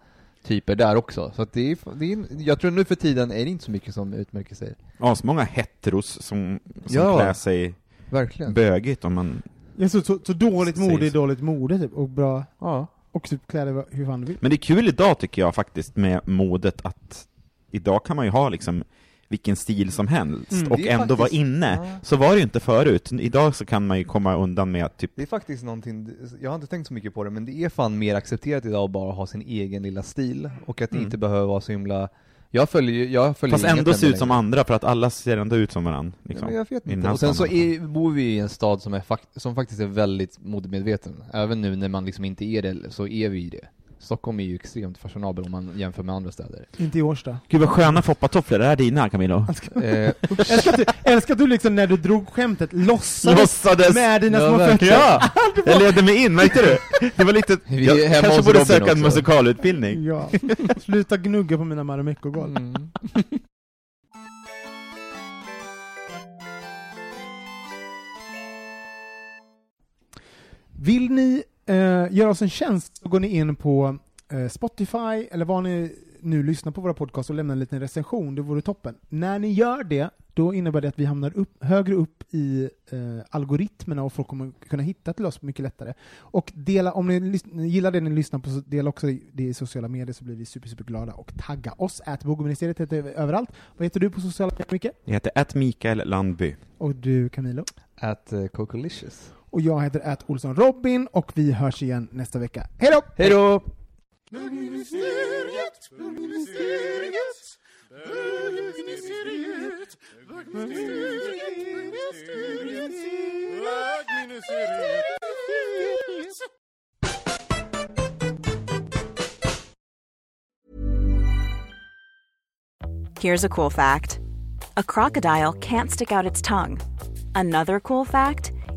typer där också. Så att det är, det är, jag tror nu för tiden är det inte så mycket som utmärker sig. Asmånga heteros som, som Ja. klär sig Verkligen. bögigt om man... Ja, så, så, så dåligt mode är dåligt mode typ, och bra, Ja. och typ kläder vad- hur fan du vill. Men det är kul idag tycker jag faktiskt med modet att idag kan man ju ha liksom vilken stil som helst Mm, och ändå faktiskt- vara inne. Ja. Så var det ju inte förut. Idag så kan man ju komma undan med att typ Det är faktiskt någonting, jag har inte tänkt så mycket på det, men det är fan mer accepterat idag att bara ha sin egen lilla stil, och att det Mm. inte behöver vara så himla jag följer jag följer Fast ändå se ut som andra, för att alla ser ändå ut som varandra. Ja, Liksom. men jag vet inte. Och sen så är, bor vi i en stad som, är som faktiskt är väldigt modemedveten. Även nu när man liksom inte är det, så är vi det. Stockholm är ju extremt fashionabel om man jämför med andra städer. Inte i Årsta. Gud vad sköna foppatofflor, är det här dina Camilo? Eh, [LAUGHS] älskar, att du, älskar att du liksom när du drog skämtet låtsades, Låtsades! med dina Ja, små fötter. Ja! [LAUGHS] Jag ledde mig in, märkte du? Det var lite... Vi är Jag hemma kanske borde Robin söka en musikalutbildning. Ja. Sluta gnugga på mina Marimekko-golv. mm. Vill ni eh, göra oss en tjänst så går ni in på eh, Spotify eller var ni nu lyssnar på våra podcast och lämnar en liten recension, det vore toppen. När ni gör det, då innebär det att vi hamnar upp, högre upp i eh, algoritmerna och folk kommer kunna hitta till oss mycket lättare. Och dela, om ni, gillar det ni lyssnar på, så dela också det i sociala medier så blir vi super, super glada och tagga oss. Ät Bogministeriet heter vi överallt. Vad heter du på sociala medier, Micke? Jag heter att Mikael Landby. Och du, Camilo? At uh, Cocolicious. Och jag heter Ät Olsson Robin och vi hörs igen nästa vecka. Hej då! Hej då! Here's a cool fact a crocodile can't stick out its tongue. Another cool fact